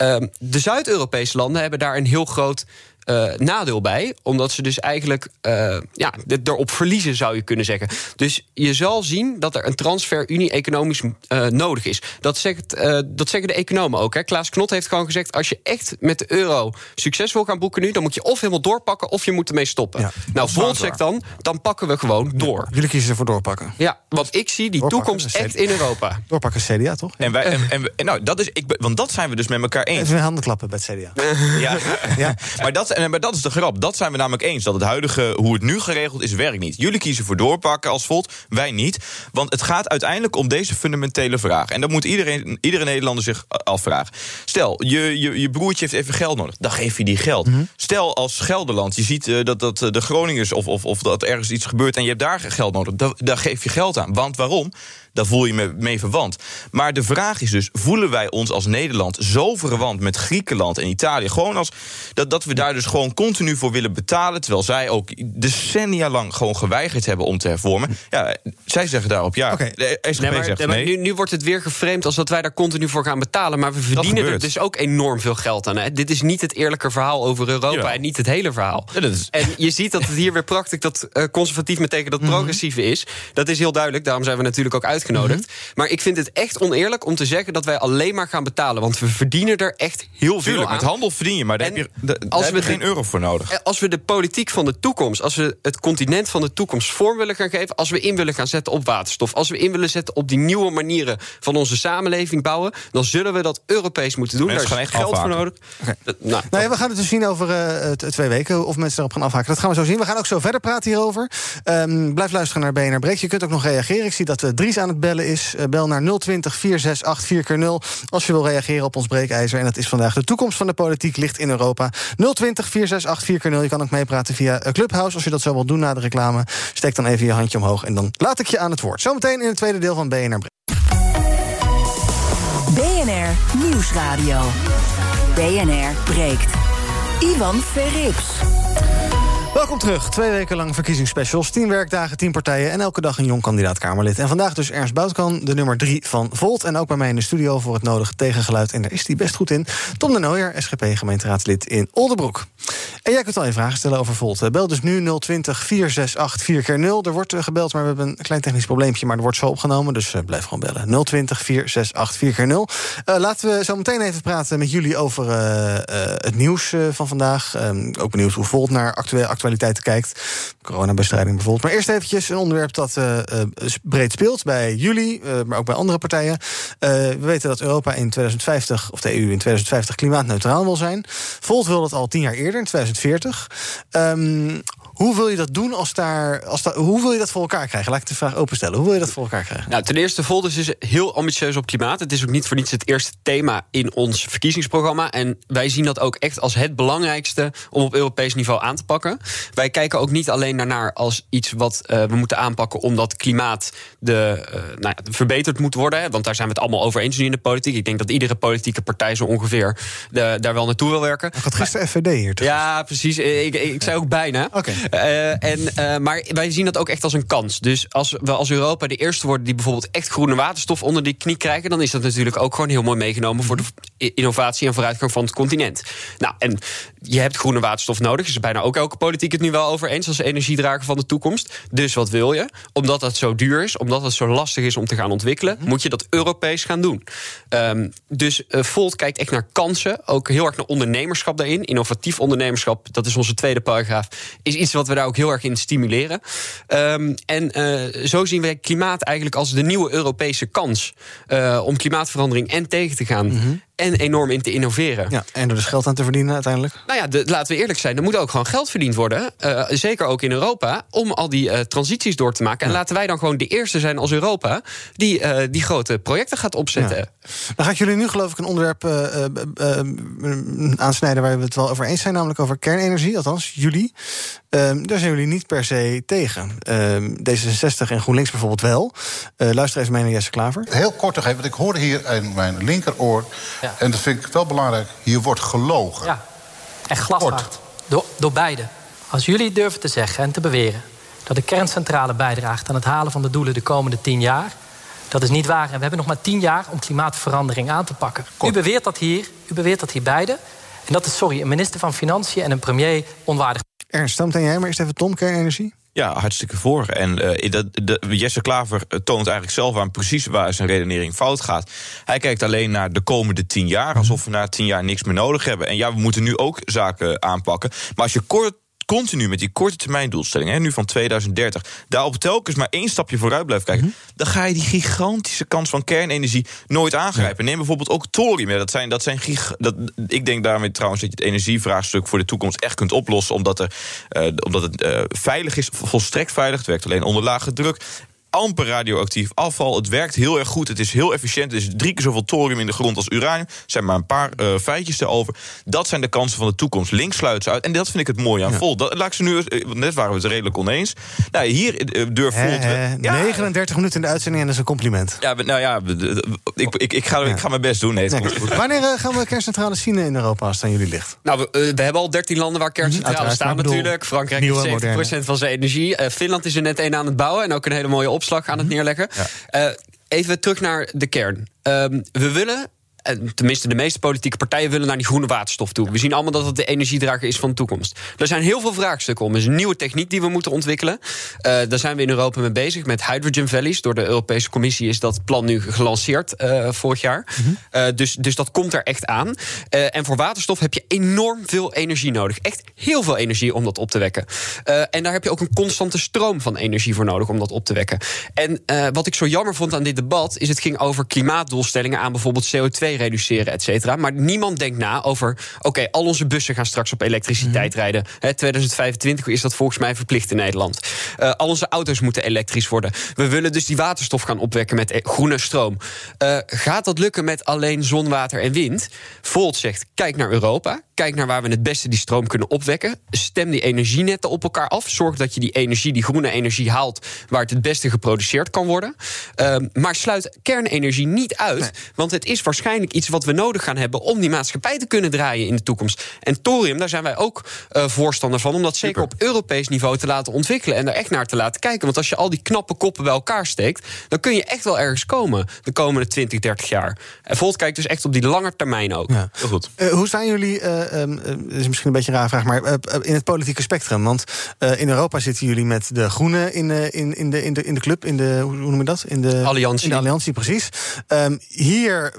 Uh, de Zuid-Europese landen hebben daar een heel groot... Uh, nadeel bij. Omdat ze dus eigenlijk uh, ja, erop verliezen, zou je kunnen zeggen. Dus je zal zien dat er een transfer-unie economisch uh, nodig is. Dat, zegt, dat zeggen de economen ook. Hè. Klaas Knot heeft gewoon gezegd... als je echt met de euro succes wil gaan boeken nu... dan moet je of helemaal doorpakken of je moet ermee stoppen. Ja, nou, Volt zegt dan, dan pakken we gewoon door. Ja, jullie kiezen ervoor doorpakken. Ja, want ik zie die doorpakken, toekomst echt in Europa. Doorpakken CDA, toch? En wij, en, en, en, nou, dat is, ik, want dat zijn we dus met elkaar eens. Even handen klappen bij het CDA. ja, ja. [LAUGHS] maar dat en, maar dat is de grap. Dat zijn we namelijk eens. Dat het huidige, hoe het nu geregeld is, werkt niet. Jullie kiezen voor doorpakken als Volt, wij niet. Want het gaat uiteindelijk om deze fundamentele vraag. En dat moet iedereen, iedere Nederlander zich afvragen. Stel, je, je, je broertje heeft even geld nodig. Dan geef je die geld. Mm -hmm. Stel, als Gelderland, je ziet uh, dat, dat de Groningers... Of, of, of dat ergens iets gebeurt en je hebt daar geld nodig. Dan, dan geef je geld aan. Want waarom? Daar voel je me mee verwant. Maar de vraag is dus, voelen wij ons als Nederland zo verwant met Griekenland en Italië? Gewoon als dat, dat we daar dus gewoon continu voor willen betalen, terwijl zij ook decennia lang gewoon geweigerd hebben om te hervormen. Ja, zij zeggen daarop ja. Okay. De SGP nee, maar, zegt nee, maar. Nu, nu wordt het weer geframed als dat wij daar continu voor gaan betalen. Maar we verdienen er dus ook enorm veel geld aan. Hè? Dit is niet het eerlijke verhaal over Europa ja. en niet het hele verhaal. Ja, dat is... En je ziet dat het hier weer prachtig dat uh, conservatief met tegen dat progressieve is. Dat is heel duidelijk. Daarom zijn we natuurlijk ook uitgekomen uitgenodigd. Mhm. Maar ik vind het echt oneerlijk om te zeggen dat wij alleen maar gaan betalen. Want we verdienen er echt heel veel Tuurlijk, aan. met handel verdien je, maar daar En heb je, daar als heb we je geen de- euro voor nodig. Eh, Als we de politiek van de toekomst, als we het continent van de toekomst vorm willen gaan geven, als we in willen gaan zetten op waterstof, als we in willen zetten op die nieuwe manieren van onze samenleving bouwen, dan zullen we dat Europees moeten doen. Mensen Daar is echt geld voor nodig. Dat- nou, Nou ja, we gaan het dus zien over eh, twee weken of mensen erop gaan afhaken. Dat gaan we zo zien. We gaan ook zo verder praten hierover. Ehm, blijf luisteren naar BNR Breek. Je kunt ook nog reageren. Ik zie dat eh, Dries aan het bellen is. Eh, bel naar 020 468 4x0 als je wil reageren op ons breekijzer. En dat is vandaag de toekomst van de politiek ligt in Europa. 020 468 4x0. Je kan ook meepraten via eh, Clubhouse. Als je dat zo wilt doen na de reclame, steek dan even je handje omhoog. En dan laat ik je aan het woord. Zometeen in het tweede deel van BNR. BNR Nieuwsradio. BNR breekt. Ivan Verrips. Welkom terug. Twee weken lang verkiezingsspecials. Tien werkdagen, tien partijen en elke dag een jong kandidaat Kamerlid. En vandaag dus Ernst Boutkan, de nummer drie van Volt. En ook bij mij in de studio voor het nodige tegengeluid. En daar is hij best goed in. Tom de Nooijer, SGP-gemeenteraadslid in Oldenbroek. En jij kunt al je vragen stellen over Volt. Bel dus nu 020 468 4x0. Er wordt eh, gebeld, maar we hebben een klein technisch probleempje. Maar er wordt zo opgenomen, dus eh, blijf gewoon bellen. 020 468 4x0. Eh, laten we zo meteen even praten met jullie over het nieuws van vandaag. Ehm, ook benieuwd hoe Volt naar actuele actualiteiten kijkt. Coronabestrijding bijvoorbeeld. Maar eerst eventjes een onderwerp dat eh, eh, breed speelt bij jullie, eh, maar ook bij andere partijen. We weten dat Europa in 2050, of de EU in 2050, klimaatneutraal wil zijn. Volt wil dat al tien jaar eerder, in 2040. Ehm, hoe wil je dat doen als daar. Als daar hoe wil je dat voor elkaar krijgen? Laat ik de vraag openstellen. Hoe wil je dat voor elkaar krijgen? Nou, ten eerste, Volt is heel ambitieus op klimaat. Het is ook niet voor niets het eerste thema in ons verkiezingsprogramma. En wij zien dat ook echt als het belangrijkste om op Europees niveau aan te pakken. Wij kijken ook niet alleen daarnaar als iets wat eh, we moeten aanpakken omdat klimaat de, eh, nou ja, verbeterd moet worden. Hè, want daar zijn we het allemaal over eens nu in de politiek. Ik denk dat iedere politieke partij zo ongeveer de, daar wel naartoe wil werken. Ik had gisteren FVD hier. te Ja, precies. Ik, ik, ik zei ook bijna. Oké. Eh, en, eh, maar wij zien dat ook echt als een kans. Dus als we als Europa de eerste worden die bijvoorbeeld echt groene waterstof onder die knie krijgen, dan is dat natuurlijk ook gewoon heel mooi meegenomen voor de innovatie en vooruitgang van het continent. Nou, en je hebt groene waterstof nodig. Is er bijna ook elke politiek het nu wel over eens als energiedrager van de toekomst. Dus wat wil je? Omdat dat zo duur is, omdat het zo lastig is om te gaan ontwikkelen, moet je dat Europees gaan doen. Ehm, dus eh, Volt kijkt echt naar kansen, ook heel erg naar ondernemerschap daarin. Innovatief ondernemerschap, dat is onze tweede paragraaf, is iets wat we daar ook heel erg in stimuleren. Ehm, en eh, zo zien wij klimaat eigenlijk als de nieuwe Europese kans eh, om klimaatverandering en tegen te gaan. En enorm in te innoveren. Ja, en er dus geld aan te verdienen uiteindelijk. Nou ja, de- laten we eerlijk zijn, er moet ook gewoon geld verdiend worden. eh, zeker ook in Europa, om al die eh, transities door te maken. En laten wij dan gewoon de eerste zijn als Europa die eh, die grote projecten gaat opzetten. Ja. Dan ga ik jullie nu geloof ik een onderwerp aansnijden waar we het wel over eens zijn, namelijk over kernenergie. Althans, jullie. Ehm, daar zijn jullie niet per se tegen. Ehm, D66 en GroenLinks bijvoorbeeld wel. Eh, luister even mee naar Jesse Klaver. Heel kort nog even, want ik hoorde hier in mijn linkeroor... en dat vind ik wel belangrijk, hier wordt gelogen. Ja, en glashard. Door, door beide. Als jullie durven te zeggen en te beweren dat de kerncentrale bijdraagt aan het halen van de doelen de komende tien jaar. Dat is niet waar. En we hebben nog maar tien jaar om klimaatverandering aan te pakken. U beweert dat hier, u beweert dat hier beide. En dat is, sorry, een minister van Financiën en een premier onwaardig. Ernst, stam jij maar eerst even Tom, kernenergie. Ja, hartstikke voor. En dat, de, Jesse Klaver eh, toont eigenlijk zelf aan precies waar zijn redenering fout gaat. Hij kijkt alleen naar de komende tien jaar, alsof we na tien jaar niks meer nodig hebben. En ja, we moeten nu ook zaken aanpakken. Maar als je kort continu met die korte termijn doelstellingen, hè, nu van 2030, daarop telkens maar één stapje vooruit blijft kijken, dan ga je die gigantische kans van kernenergie nooit aangrijpen. Neem bijvoorbeeld ook thorium. Dat zijn, dat zijn gig, dat, ik denk daarmee trouwens dat je het energievraagstuk voor de toekomst echt kunt oplossen, omdat, er, eh, omdat het eh, veilig is, volstrekt veilig. Het werkt alleen onder lage druk amper radioactief afval. Het werkt heel erg goed. Het is heel efficiënt. Er is drie keer zoveel thorium in de grond als uranium. Er zijn maar een paar uh, feitjes daarover. Dat zijn de kansen van de toekomst. Links sluit ze uit. En dat vind ik het mooie aan ja. Vol. Dat, laat ik ze nu, net waren we het redelijk oneens. Nou, hier uh, durf Vol... Ja, 39 minuten in de uitzending en dat is een compliment. Ja, nou ja, ik, ik, ik, ga, ik ga mijn best doen. Nee, nee. Wanneer uh, gaan we kerncentrales zien in Europa als het aan jullie ligt? Nou, we, we hebben al dertien landen waar kerncentrales staan bedoel, natuurlijk. Frankrijk heeft 70% van zijn energie. Finland is er net een aan het bouwen. En ook een hele mooie opslag aan het neerleggen. Ja. Uh, even terug naar de kern. Um, we willen en tenminste de meeste politieke partijen willen naar die groene waterstof toe. We zien allemaal dat het de energiedrager is van de toekomst. Er zijn heel veel vraagstukken om. Er is een nieuwe techniek die we moeten ontwikkelen. Uh, daar zijn we in Europa mee bezig met Hydrogen Valleys. Door de Europese Commissie is dat plan nu gelanceerd uh, vorig jaar. -hmm. dus, dus dat komt er echt aan. en voor waterstof heb je enorm veel energie nodig. Echt heel veel energie om dat op te wekken. en daar heb je ook een constante stroom van energie voor nodig om dat op te wekken. En wat ik zo jammer vond aan dit debat is het ging over klimaatdoelstellingen aan bijvoorbeeld CO2 reduceren, et cetera. Maar niemand denkt na over, oké, al onze bussen gaan straks op elektriciteit mm. rijden. He, 2025 is dat volgens mij verplicht in Nederland. Uh, al onze auto's moeten elektrisch worden. We willen dus die waterstof gaan opwekken met e- groene stroom. Uh, gaat dat lukken met alleen zon, water en wind? Volt zegt, kijk naar Europa. Kijk naar waar we het beste die stroom kunnen opwekken. Stem die energienetten op elkaar af. Zorg dat je die energie, die groene energie haalt... waar het het beste geproduceerd kan worden. Uh, maar sluit kernenergie niet uit. Nee. Want het is waarschijnlijk iets wat we nodig gaan hebben om die maatschappij te kunnen draaien in de toekomst. En thorium, daar zijn wij ook uh, voorstander van, om dat zeker op Europees niveau te laten ontwikkelen en er echt naar te laten kijken. Want als je al die knappe koppen bij elkaar steekt, dan kun je echt wel ergens komen de komende 20, 30 jaar. En Volt kijkt dus echt op die lange termijn ook. Ja. Heel goed. Uh, hoe staan jullie, uh, um, is misschien een beetje een raar vraag, maar in het politieke spectrum? Want in Europa zitten jullie met de Groenen in, in, in, de, in, de, in de club, in de, hoe noem je dat? In de Alliantie. In de Alliantie, precies. Um, hier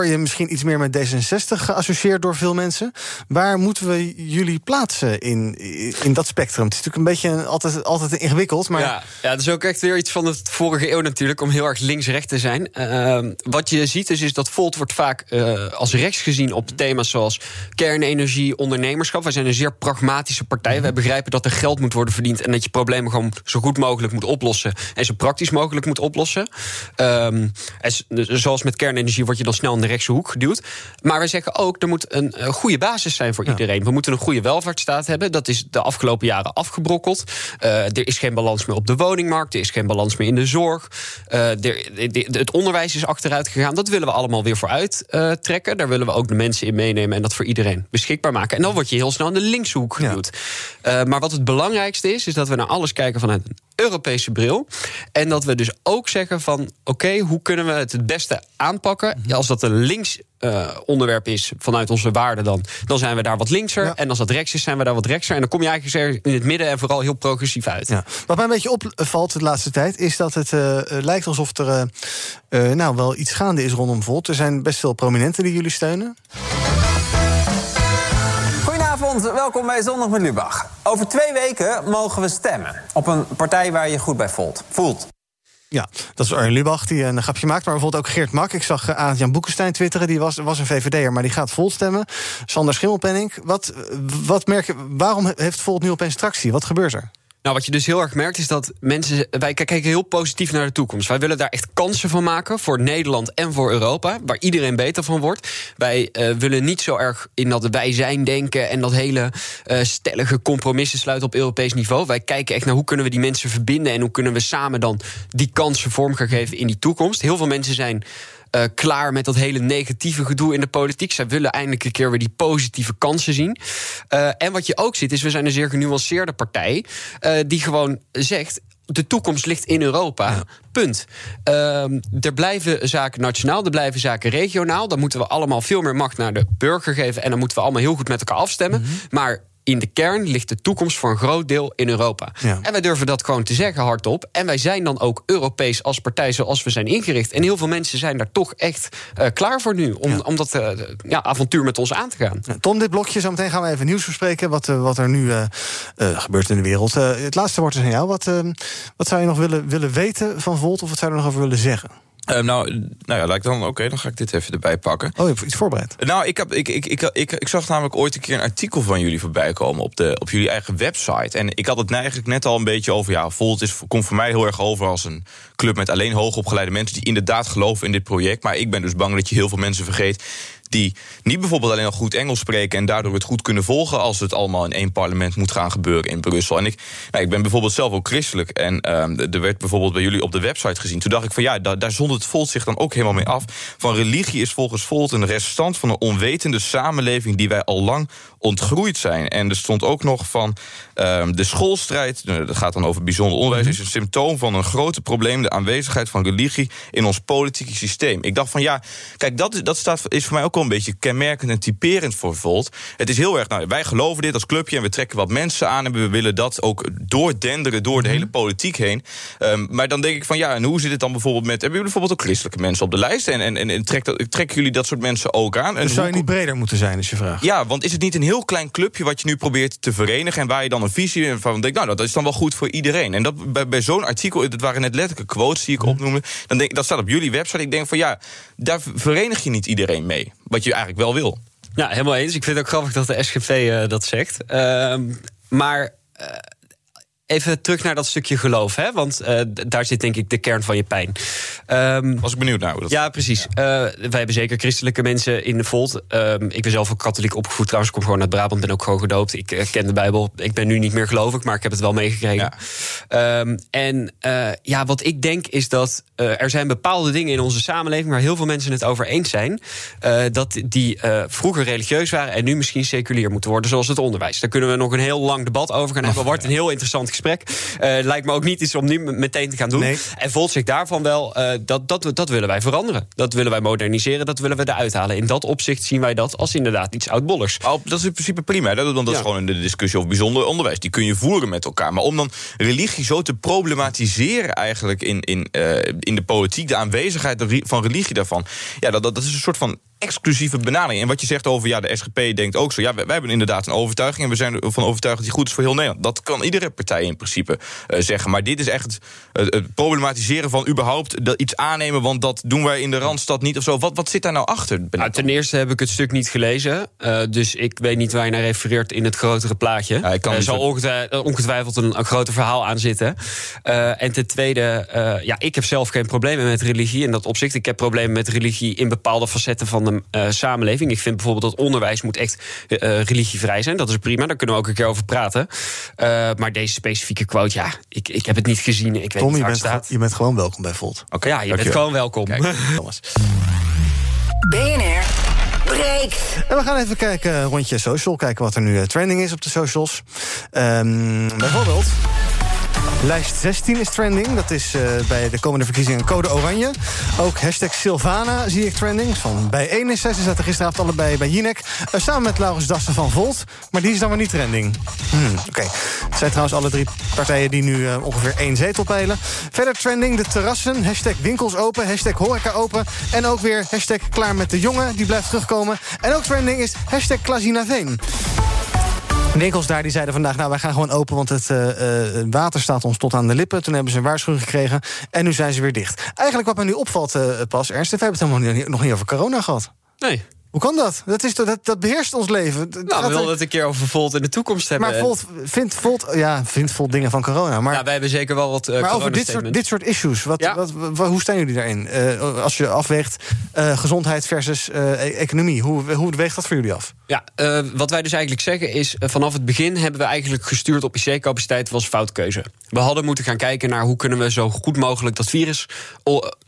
word je misschien iets meer met D66 geassocieerd door veel mensen. Waar moeten we jullie plaatsen in, in dat spectrum? Het is natuurlijk een beetje altijd, altijd ingewikkeld. Maar... Ja, ja, dat is ook echt weer iets van de vorige eeuw natuurlijk, om heel erg links-recht te zijn. Uh, wat je ziet dus, is dat Volt wordt vaak uh, als rechts gezien op thema's zoals kernenergie, ondernemerschap. Wij zijn een zeer pragmatische partij. Mm. Wij begrijpen dat er geld moet worden verdiend en dat je problemen gewoon zo goed mogelijk moet oplossen en zo praktisch mogelijk moet oplossen. Um, en zoals met kernenergie word je dan snel in de rechtse hoek geduwd. Maar wij zeggen ook, er moet een, een goede basis zijn voor ja. iedereen. We moeten een goede welvaartsstaat hebben. Dat is de afgelopen jaren afgebrokkeld. Uh, er is geen balans meer op de woningmarkt. Er is geen balans meer in de zorg. Uh, er, de, de, het onderwijs is achteruit gegaan. Dat willen we allemaal weer vooruit uh, trekken. Daar willen we ook de mensen in meenemen en dat voor iedereen beschikbaar maken. En dan word je heel snel in de linkse hoek geduwd. Ja. maar wat het belangrijkste is, is dat we naar alles kijken vanuit een Europese bril. En dat we dus ook zeggen van oké, okay, hoe kunnen we het het beste aanpakken? Als dat een links uh, onderwerp is vanuit onze waarden, dan, dan zijn we daar wat linkser. Ja. En als dat rechts is, zijn we daar wat rechtser. En dan kom je eigenlijk in het midden en vooral heel progressief uit. Ja. Wat mij een beetje opvalt de laatste tijd, is dat het uh, lijkt alsof er uh, nou wel iets gaande is rondom Volt. Er zijn best veel prominenten die jullie steunen. Welkom bij Zondag met Lubach. Over twee weken mogen we stemmen op een partij waar je goed bij voelt. voelt. Ja, dat is Arjen Lubach die een grapje maakt. Maar bijvoorbeeld ook Geert Mak. Ik zag Jan Boekenstein twitteren. Die was, was een VVD'er, maar die gaat Volt stemmen. Sander Schimmelpenning. Wat, wat merk je, waarom heeft Volt nu opeens tractie? Wat gebeurt er? Nou, wat je dus heel erg merkt is dat mensen. Wij kijken heel positief naar de toekomst. Wij willen daar echt kansen van maken voor Nederland en voor Europa, waar iedereen beter van wordt. Wij uh, willen niet zo erg in dat wij zijn denken en dat hele uh, stellige compromissen sluiten op Europees niveau. Wij kijken echt naar hoe kunnen we die mensen verbinden en hoe kunnen we samen dan die kansen vorm gaan geven in die toekomst. Heel veel mensen zijn uh, klaar met dat hele negatieve gedoe in de politiek. Zij willen eindelijk een keer weer die positieve kansen zien. Uh, en wat je ook ziet, is we zijn een zeer genuanceerde partij. Uh, die gewoon zegt de toekomst ligt in Europa. Ja. Punt. Um, er blijven zaken nationaal, er blijven zaken regionaal. Dan moeten we allemaal veel meer macht naar de burger geven. En dan moeten we allemaal heel goed met elkaar afstemmen. Mm -hmm. Maar in de kern ligt de toekomst voor een groot deel in Europa. Ja. En wij durven dat gewoon te zeggen hardop. En wij zijn dan ook Europees als partij zoals we zijn ingericht. En heel veel mensen zijn daar toch echt uh, klaar voor nu. Om, ja. om dat uh, ja, avontuur met ons aan te gaan. Tom, dit blokje, zo meteen gaan we even nieuws bespreken. Wat, uh, wat er nu gebeurt in de wereld. het laatste woord is aan jou. Wat, wat zou je nog willen, willen weten van Volt? Of wat zou je er nog over willen zeggen? Um, nou, nou ja, laat ik dan. Oké, okay, dan ga ik dit even erbij pakken. Oh, je hebt iets voorbereid? Nou, ik, heb, ik, ik, ik, ik, ik zag namelijk ooit een keer een artikel van jullie voorbij komen op, de, op jullie eigen website. En ik had het eigenlijk net al een beetje over. Ja, Volt is, komt voor mij heel erg over als een club met alleen hoogopgeleide mensen die inderdaad geloven in dit project. Maar ik ben dus bang dat je heel veel mensen vergeet die niet bijvoorbeeld alleen al goed Engels spreken en daardoor het goed kunnen volgen als het allemaal in één parlement moet gaan gebeuren in Brussel. En ik, nou, ik ben bijvoorbeeld zelf ook christelijk en um, er werd bijvoorbeeld bij jullie op de website gezien. Toen dacht ik van ja, daar, daar zond het Volt zich dan ook helemaal mee af. Van religie is volgens Volt een restant van een onwetende samenleving die wij al lang ontgroeid zijn. En er stond ook nog van ehm, de schoolstrijd, nou, dat gaat dan over bijzonder onderwijs, Mhm. is een symptoom van een grote probleem, de aanwezigheid van religie in ons politieke systeem. Ik dacht van ja, kijk, dat, is- dat staat, is voor mij ook wel een beetje kenmerkend en typerend voor Volt. Het is heel erg, nou, wij geloven dit als clubje en we trekken wat mensen aan en we willen dat ook doordenderen door de Mhm. hele politiek heen. Ehm, maar dan denk ik van ja, en hoe zit het dan bijvoorbeeld met, hebben jullie bijvoorbeeld ook christelijke mensen op de lijst? En, en, en, trekken jullie dat soort mensen ook aan? En Dus zou je niet breder moeten zijn, is je vraag. ja, want is het niet een heel klein clubje wat je nu probeert te verenigen... en waar je dan een visie van denkt, nou, dat is dan wel goed voor iedereen. En dat, bij, bij zo'n artikel, dat waren net letterlijke quotes die ik opnoemde... Dan denk, dat staat op jullie website. Ik denk van ja, daar verenig je niet iedereen mee. Wat je eigenlijk wel wil. Ja, helemaal eens. Ik vind het ook grappig dat de SGP eh, dat zegt. Ehm, maar eh, even terug naar dat stukje geloof, hè? want eh, daar zit denk ik de kern van je pijn. Ehm, Was ik benieuwd naar hoe dat Ja, precies. Eh, wij hebben zeker christelijke mensen in de Volt. Ehm, ik ben zelf ook katholiek opgevoed trouwens. Ik kom gewoon uit Brabant, ben ook gewoon gedoopt. Ik eh, ken de Bijbel. Ik ben nu niet meer gelovig, maar ik heb het wel meegekregen. Ehm, en ja, wat ik denk is dat er zijn bepaalde dingen in onze samenleving... waar heel veel mensen het over eens zijn... dat die vroeger religieus waren en nu misschien seculier moeten worden... zoals het onderwijs. Daar kunnen we nog een heel lang debat over gaan hebben. wordt een heel interessant gesprek. Eh, lijkt me ook niet iets om nu meteen te gaan doen. En Volt zegt daarvan wel, eh, dat, dat, dat willen wij veranderen. Dat willen wij moderniseren, dat willen we eruit halen. In dat opzicht zien wij dat als inderdaad iets oudbollers. Oh, dat is in principe prima. Dat, want dat is gewoon in de discussie over bijzonder onderwijs. Die kun je voeren met elkaar. Maar om dan religie zo te problematiseren eigenlijk in, in, eh, in de politiek... de aanwezigheid van religie daarvan... ja, dat, dat is een soort van exclusieve benadering. En wat je zegt over, ja, de SGP denkt ook zo... ja, wij, wij hebben inderdaad een overtuiging... en we zijn ervan overtuigd dat die goed is voor heel Nederland. Dat kan iedere partij in principe eh, zeggen. Maar dit is echt het, het problematiseren van überhaupt dat iets aannemen... want dat doen wij in de Randstad niet of zo. Wat, wat zit daar nou achter? Nou, ten eerste heb ik het stuk niet gelezen. eh, dus ik weet niet waar je naar refereert in het grotere plaatje. kan er zal zo- ongetwijfeld, ongetwijfeld een, een groter verhaal aan zitten. Eh, en ten tweede, eh, ja, ik heb zelf geen problemen met religie in dat opzicht. Ik heb problemen met religie in bepaalde facetten van de eh, samenleving. Ik vind bijvoorbeeld dat onderwijs moet echt eh, religievrij zijn. Dat is prima, daar kunnen we ook een keer over praten. Eh, maar deze specifieke quote, ja, ik, ik heb het niet gezien. Ik weet Tom, niet je waar bent, het staat. je bent gewoon welkom bij Volt. Oké, ja, je bent gewoon welkom. [LAUGHS] Thomas. BNR breekt. En we gaan even kijken, eh, rondje social, kijken wat er nu eh, trending is op de socials. Ehm, bijvoorbeeld. Lijst 16 is trending. Dat is eh, bij de komende verkiezingen code oranje. Ook hashtag Silvana zie ik trending. Van bij 1 is zij. Ze zaten gisteravond allebei bij Jinek. Eh, samen met Laurens Dassen van Volt. Maar die is dan weer niet trending. Hmm, Oké. Het zijn trouwens alle drie partijen die nu eh, ongeveer één zetel peilen. Verder trending de terrassen. Hashtag winkels open. Hashtag horeca open. En ook weer hashtag klaar met de jongen. Die blijft terugkomen. En ook trending is hashtag Klazinaveen. Winkels daar die zeiden vandaag, nou wij gaan gewoon open... want het eh, eh, water staat ons tot aan de lippen. Toen hebben ze een waarschuwing gekregen en nu zijn ze weer dicht. Eigenlijk wat me nu opvalt, eh, Pas, Ernst... we hebben het helemaal nog niet over corona gehad. Nee. Hoe kan dat? Dat, is, dat, dat beheerst ons leven. Nou, we wilden het een keer over Volt in de toekomst hebben. maar Volt vindt Volt, ja, vindt Volt dingen van corona. Maar, ja, wij hebben zeker wel wat uh, maar over dit soort, dit soort issues, wat, wat, wa- hoe staan jullie daarin? Eh, als je afweegt eh, gezondheid versus e- economie, hoe, hoe weegt dat voor jullie af? Ja, wat wij dus eigenlijk zeggen is... vanaf het begin hebben we eigenlijk gestuurd op IC-capaciteit... was foutkeuze. We hadden moeten gaan kijken naar hoe kunnen we zo goed mogelijk... dat virus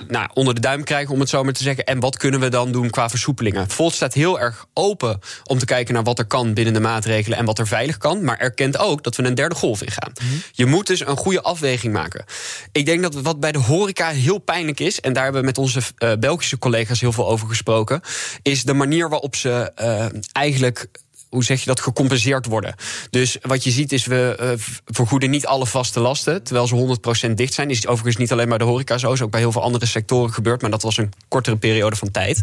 nou, onder de duim krijgen, om het zo maar te zeggen. En wat kunnen we dan doen qua versoepelingen? Volt staat heel erg open om te kijken naar wat er kan binnen de maatregelen... en wat er veilig kan, maar erkent ook dat we een derde golf ingaan. Je moet dus een goede afweging maken. Ik denk dat wat bij de horeca heel pijnlijk is... en daar hebben we met onze eh, Belgische collega's heel veel over gesproken... is de manier waarop ze eh, eigenlijk hoe zeg je dat, gecompenseerd worden. Dus wat je ziet is, we uh, vergoeden niet alle vaste lasten... terwijl ze 100% dicht zijn. Is overigens niet alleen bij de horeca zo... is ook bij heel veel andere sectoren gebeurd... maar dat was een kortere periode van tijd.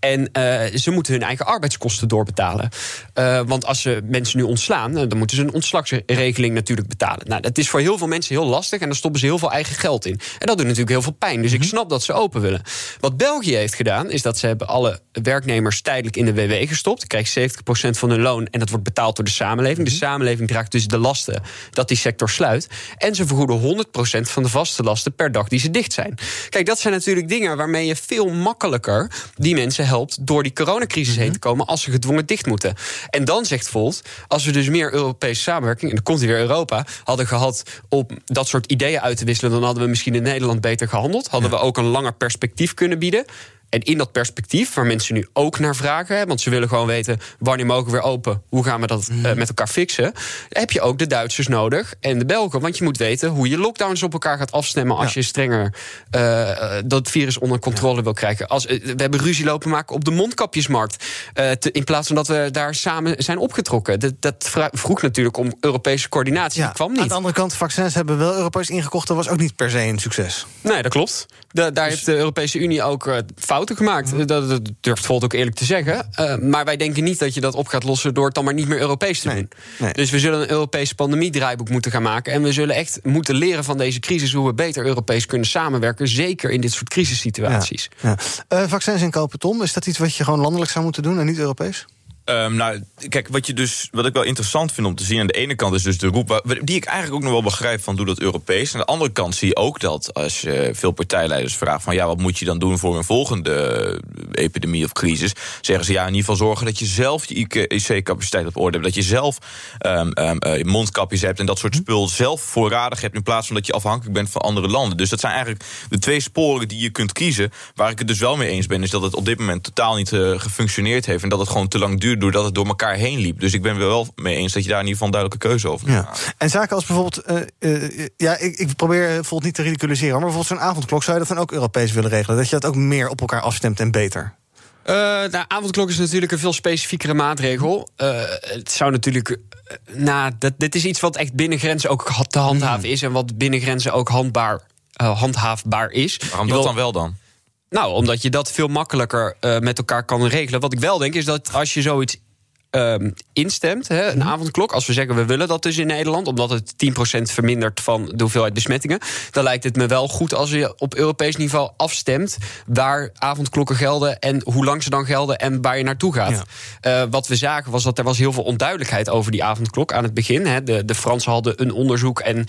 En uh, ze moeten hun eigen arbeidskosten doorbetalen. Uh, want als ze mensen nu ontslaan... dan moeten ze een ontslagsregeling natuurlijk betalen. Nou, dat is voor heel veel mensen heel lastig... en daar stoppen ze heel veel eigen geld in. En dat doet natuurlijk heel veel pijn. Dus ik snap dat ze open willen. Wat België heeft gedaan, is dat ze hebben alle werknemers... tijdelijk in de WW gestopt. Krijgt 70% van hun loon en dat wordt betaald door de samenleving. De samenleving draagt dus de lasten dat die sector sluit. En ze vergoeden 100% van de vaste lasten per dag die ze dicht zijn. Kijk, dat zijn natuurlijk dingen waarmee je veel makkelijker die mensen helpt door die coronacrisis heen te komen als ze gedwongen dicht moeten. En dan zegt Volt, als we dus meer Europese samenwerking, en dan komt weer Europa, hadden gehad om dat soort ideeën uit te wisselen, dan hadden we misschien in Nederland beter gehandeld. Hadden we ook een langer perspectief kunnen bieden. En in dat perspectief, waar mensen nu ook naar vragen, hè, want ze willen gewoon weten wanneer mogen we weer open, hoe gaan we dat eh, met elkaar fixen, heb je ook de Duitsers nodig en de Belgen. Want je moet weten hoe je lockdowns op elkaar gaat afstemmen als je strenger uh, dat virus onder controle wil krijgen. Als, we hebben ruzie lopen maken op de mondkapjesmarkt. Te, in plaats van dat we daar samen zijn opgetrokken. Dat, dat vroeg natuurlijk om Europese coördinatie. Ja, kwam niet. Aan de andere kant, vaccins hebben wel Europees ingekocht. Dat was ook niet per se een succes. Nee, dat klopt. daar dus- heeft de Europese Unie ook uh, fouten gemaakt. Mhm. Dat, dat, durft Volt ook eerlijk te zeggen. Uh, maar wij denken niet dat je dat op gaat lossen door het dan maar niet meer Europees te doen. Nee. Dus we zullen een Europese pandemiedraaiboek moeten gaan maken. En we zullen echt moeten leren van deze crisis hoe we beter Europees kunnen samenwerken. Zeker in dit soort crisissituaties. Ja, ja. Uh, vaccins inkopen, Tom, is dat iets wat je gewoon landelijk zou moeten doen en niet Europees? Um, nou, kijk, wat, je dus, wat ik wel interessant vind om te zien... aan de ene kant is dus de roep... die ik eigenlijk ook nog wel begrijp van doe dat Europees. Aan de andere kant zie je ook dat als je veel partijleiders vraagt... van ja, wat moet je dan doen voor een volgende epidemie of crisis... zeggen ze ja, in ieder geval zorgen dat je zelf je IC-capaciteit op orde hebt. Dat je zelf um, um, mondkapjes hebt en dat soort spul zelf voorradig hebt... in plaats van dat je afhankelijk bent van andere landen. Dus dat zijn eigenlijk de twee sporen die je kunt kiezen. Waar ik het dus wel mee eens ben... is dat het op dit moment totaal niet uh, gefunctioneerd heeft... en dat het gewoon te lang duurt doordat het door elkaar heen liep. Dus ik ben wel mee eens dat je daar in ieder geval een duidelijke keuze over moet ja. En zaken als bijvoorbeeld, uh, uh, ja, ik, ik probeer bijvoorbeeld niet te ridiculiseren, maar bijvoorbeeld zo'n avondklok, zou je dat dan ook Europees willen regelen? Dat je dat ook meer op elkaar afstemt en beter? Uh, nou, avondklok is natuurlijk een veel specifiekere maatregel. Uh, het zou natuurlijk. Uh, nou, dat, dit is iets wat echt binnen grenzen ook te handhaven mm. is. En wat binnen grenzen ook handbaar, handhaafbaar is. Waarom dat dan wel dan? Nou, omdat je dat veel makkelijker uh, met elkaar kan regelen. Wat ik wel denk is dat als je zoiets uh, instemt, hè, een mhm. avondklok. Als we zeggen we willen dat dus in Nederland, omdat het 10% vermindert van de hoeveelheid besmettingen, dan lijkt het me wel goed als je op Europees niveau afstemt waar avondklokken gelden en hoe lang ze dan gelden en waar je naartoe gaat. Uh, wat we zagen was dat er was heel veel onduidelijkheid over die avondklok aan het begin. Hè. De, de Fransen hadden een onderzoek en uh,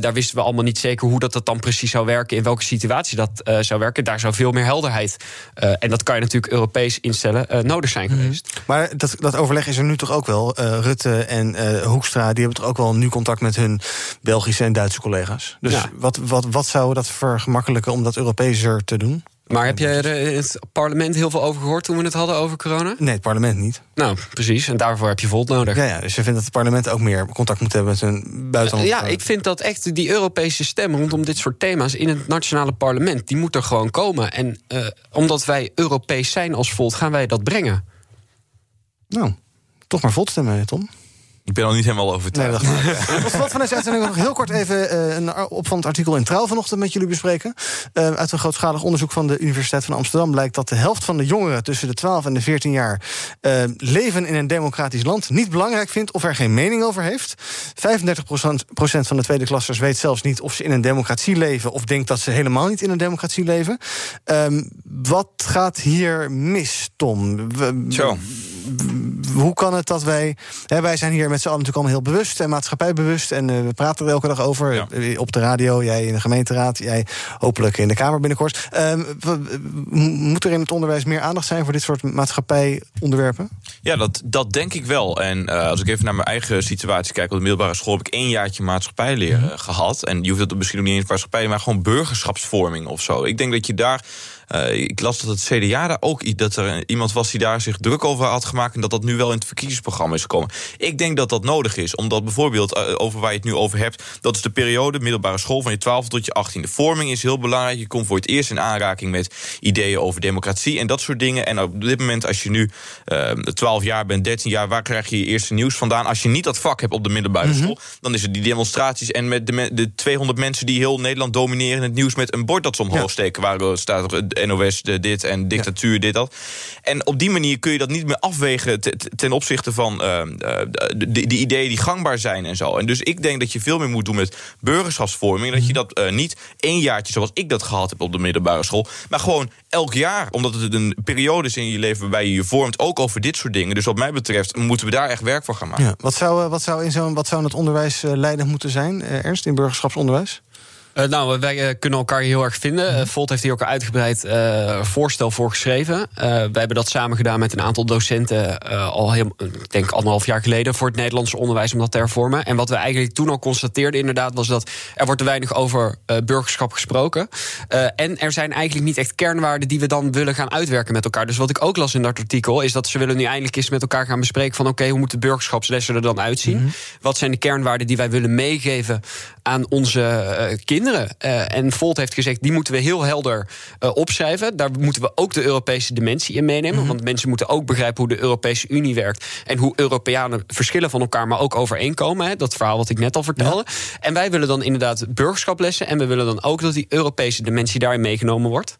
daar wisten we allemaal niet zeker hoe dat, dat dan precies zou werken, in welke situatie dat uh, zou werken. Daar zou veel meer helderheid, en dat kan je natuurlijk Europees instellen, nodig zijn mhm. geweest. Maar dat, dat overleg is er nu toch ook wel. Uh, Rutte en uh, Hoekstra die hebben toch ook wel nu contact met hun Belgische en Duitse collega's. Dus ja. wat, wat, wat zou dat vergemakkelijken om dat Europeeser te doen? Maar heb jij er in het parlement heel veel over gehoord toen we het hadden over corona? Nee, het parlement niet. Nou, precies. En daarvoor heb je Volt nodig. Ja, ja dus je vindt dat het parlement ook meer contact moet hebben met hun buitenland. Ja, ik vind dat echt die Europese stem rondom dit soort thema's in het nationale parlement, die moet er gewoon komen. En uh, omdat wij Europees zijn als Volt, gaan wij dat brengen. Nou, toch maar Volt stemmen, Tom. Ik ben al niet helemaal overtuigd. Nee, dat Tot [LAUGHS] slot van deze uitzending nog heel kort even uh, een opvallend artikel in Trouw vanochtend met jullie bespreken. Uh, uit een grootschalig onderzoek van de Universiteit van Amsterdam blijkt dat de helft van de jongeren tussen de 12 en de 14 jaar uh, leven in een democratisch land niet belangrijk vindt of er geen mening over heeft. 35 procent van de tweede klassers weet zelfs niet of ze in een democratie leven of denkt dat ze helemaal niet in een democratie leven. Um, wat gaat hier mis, Tom? We, Zo. Hoe kan het dat wij. Hè, wij zijn hier met z'n allen natuurlijk allemaal heel bewust en maatschappijbewust. En uh, we praten er elke dag over. Ja. Op de radio, jij in de gemeenteraad, jij hopelijk in de Kamer binnenkort. Um, moet er in het onderwijs meer aandacht zijn voor dit soort maatschappijonderwerpen? Ja, dat, dat denk ik wel. En uh, als ik even naar mijn eigen situatie kijk, op de middelbare school heb ik één jaartje maatschappijleren mm gehad. En je hoeft het misschien ook niet eens maatschappij, maar gewoon burgerschapsvorming of zo. Ik denk dat je daar uh, ik las dat het CDA daar ook dat er iemand was die daar zich druk over had gemaakt. En dat dat nu wel in het verkiezingsprogramma is gekomen. Ik denk dat dat nodig is. Omdat bijvoorbeeld, uh, over waar je het nu over hebt, dat is de periode middelbare school van je 12 tot je 18. De vorming is heel belangrijk. Je komt voor het eerst in aanraking met ideeën over democratie en dat soort dingen. En op dit moment, als je nu uh, 12 jaar bent, 13 jaar, waar krijg je je eerste nieuws vandaan? Als je niet dat vak hebt op de middelbare mhm. school, dan is het die demonstraties en met de, de 200 mensen die heel Nederland domineren het nieuws met een bord dat ze omhoog ja. steken, waar staat er NOS dit en dictatuur, dit, dat. En op die manier kun je dat niet meer afwegen ten opzichte van uh, de, de, ideeën die gangbaar zijn en zo. En dus ik denk dat je veel meer moet doen met burgerschapsvorming. Dat je dat uh, niet één jaartje zoals ik dat gehad heb op de middelbare school, maar gewoon elk jaar. Omdat het een periode is in je leven waarbij je je vormt, ook over dit soort dingen. Dus wat mij betreft moeten we daar echt werk voor gaan maken. Ja, wat, zou, wat, zou in zo'n, wat zou het onderwijs leidend moeten zijn, Ernst, in burgerschapsonderwijs? Uh, nou, wij kunnen elkaar heel erg vinden. Uh, Volt heeft hier ook een uitgebreid voorstel voor geschreven. wij hebben dat samen gedaan met een aantal docenten al heel, ik denk anderhalf jaar geleden voor het Nederlandse onderwijs om dat te hervormen. En wat we eigenlijk toen al constateerden, inderdaad, was dat er wordt te weinig over burgerschap gesproken. en er zijn eigenlijk niet echt kernwaarden die we dan willen gaan uitwerken met elkaar. Dus wat ik ook las in dat artikel, is dat ze willen nu eindelijk eens met elkaar gaan bespreken van oké, hoe moeten burgerschapslessen er dan uitzien? Mhm. Wat zijn de kernwaarden die wij willen meegeven aan onze kinderen? en Volt heeft gezegd, die moeten we heel helder uh, opschrijven. Daar moeten we ook de Europese dimensie in meenemen. Mhm. Want mensen moeten ook begrijpen hoe de Europese Unie werkt. En hoe Europeanen verschillen van elkaar, maar ook overeenkomen. Hè, dat verhaal wat ik net al vertelde. En wij willen dan inderdaad burgerschaplessen. En we willen dan ook dat die Europese dimensie daarin meegenomen wordt.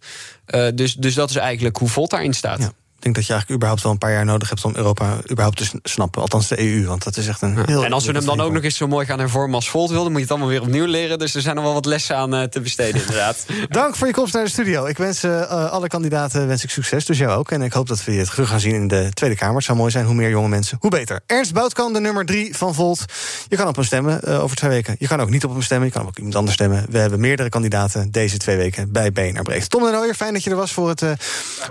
Dus, dus dat is eigenlijk hoe Volt daarin staat. Ja. Ik denk dat je eigenlijk überhaupt wel een paar jaar nodig hebt om Europa überhaupt te snappen. Althans de EU, want dat is echt een heel... En als we hem dan ook nog eens zo mooi gaan hervormen als Volt wilde... moet je het allemaal weer opnieuw leren. Dus er zijn nog wel wat lessen aan uh, te besteden, inderdaad. [LAUGHS] Dank voor je komst naar de studio. Ik wens uh, alle kandidaten wens ik succes, dus jou ook. En ik hoop dat we je het terug gaan zien in de Tweede Kamer. Het zou mooi zijn, hoe meer jonge mensen, hoe beter. Ernst Boutkan, de nummer drie van Volt. Je kan op hem stemmen uh, over twee weken. Je kan ook niet op hem stemmen, je kan ook iemand anders stemmen. We hebben meerdere kandidaten deze twee weken bij BNR Breed. Tom de Nooijer, fijn dat je er was voor het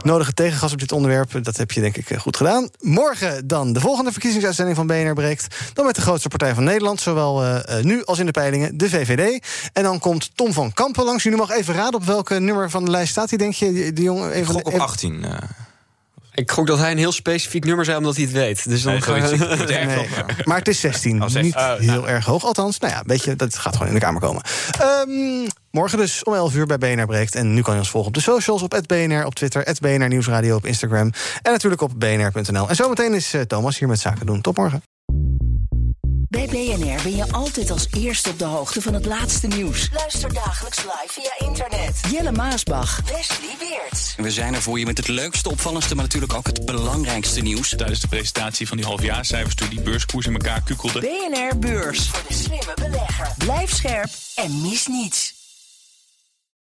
nodige tegengas op dit onderwerp. Dat heb je denk ik eh, goed gedaan. Morgen dan de volgende verkiezingsuitzending van BNR breekt. Dan met de grootste partij van Nederland, zowel uh, nu als in de peilingen, de VVD. En dan komt Tom van Kampen langs. Jullie mag even raden op welke nummer van de lijst staat hij, denk je? Die, die jongen even Gok op 18. Uh. Ik gok dat hij een heel specifiek nummer zei, omdat hij het weet. Dus dan nee, [LAUGHS] nee, nee. Maar het is 16. Oh, Niet oh, heel nou. erg hoog. Althans, nou ja, weet je, dat gaat gewoon in de Kamer komen. Um, morgen dus om 11 uur bij BNR Breekt. En nu kan je ons volgen op de socials, op BNR, op Twitter, BNR Nieuwsradio, op Instagram. En natuurlijk op bnr.nl. En zometeen is uh, Thomas hier met Zaken doen. Tot morgen. Bij BNR ben je altijd als eerste op de hoogte van het laatste nieuws. Luister dagelijks live via internet. Jelle Maasbach. Wesley Weert. We zijn er voor je met het leukste, opvallendste, maar natuurlijk ook het belangrijkste nieuws. Tijdens de presentatie van die halfjaarcijfers toen die beurskoers in elkaar kukkelde. BNR Beurs. Voor de slimme belegger. Blijf scherp en mis niets.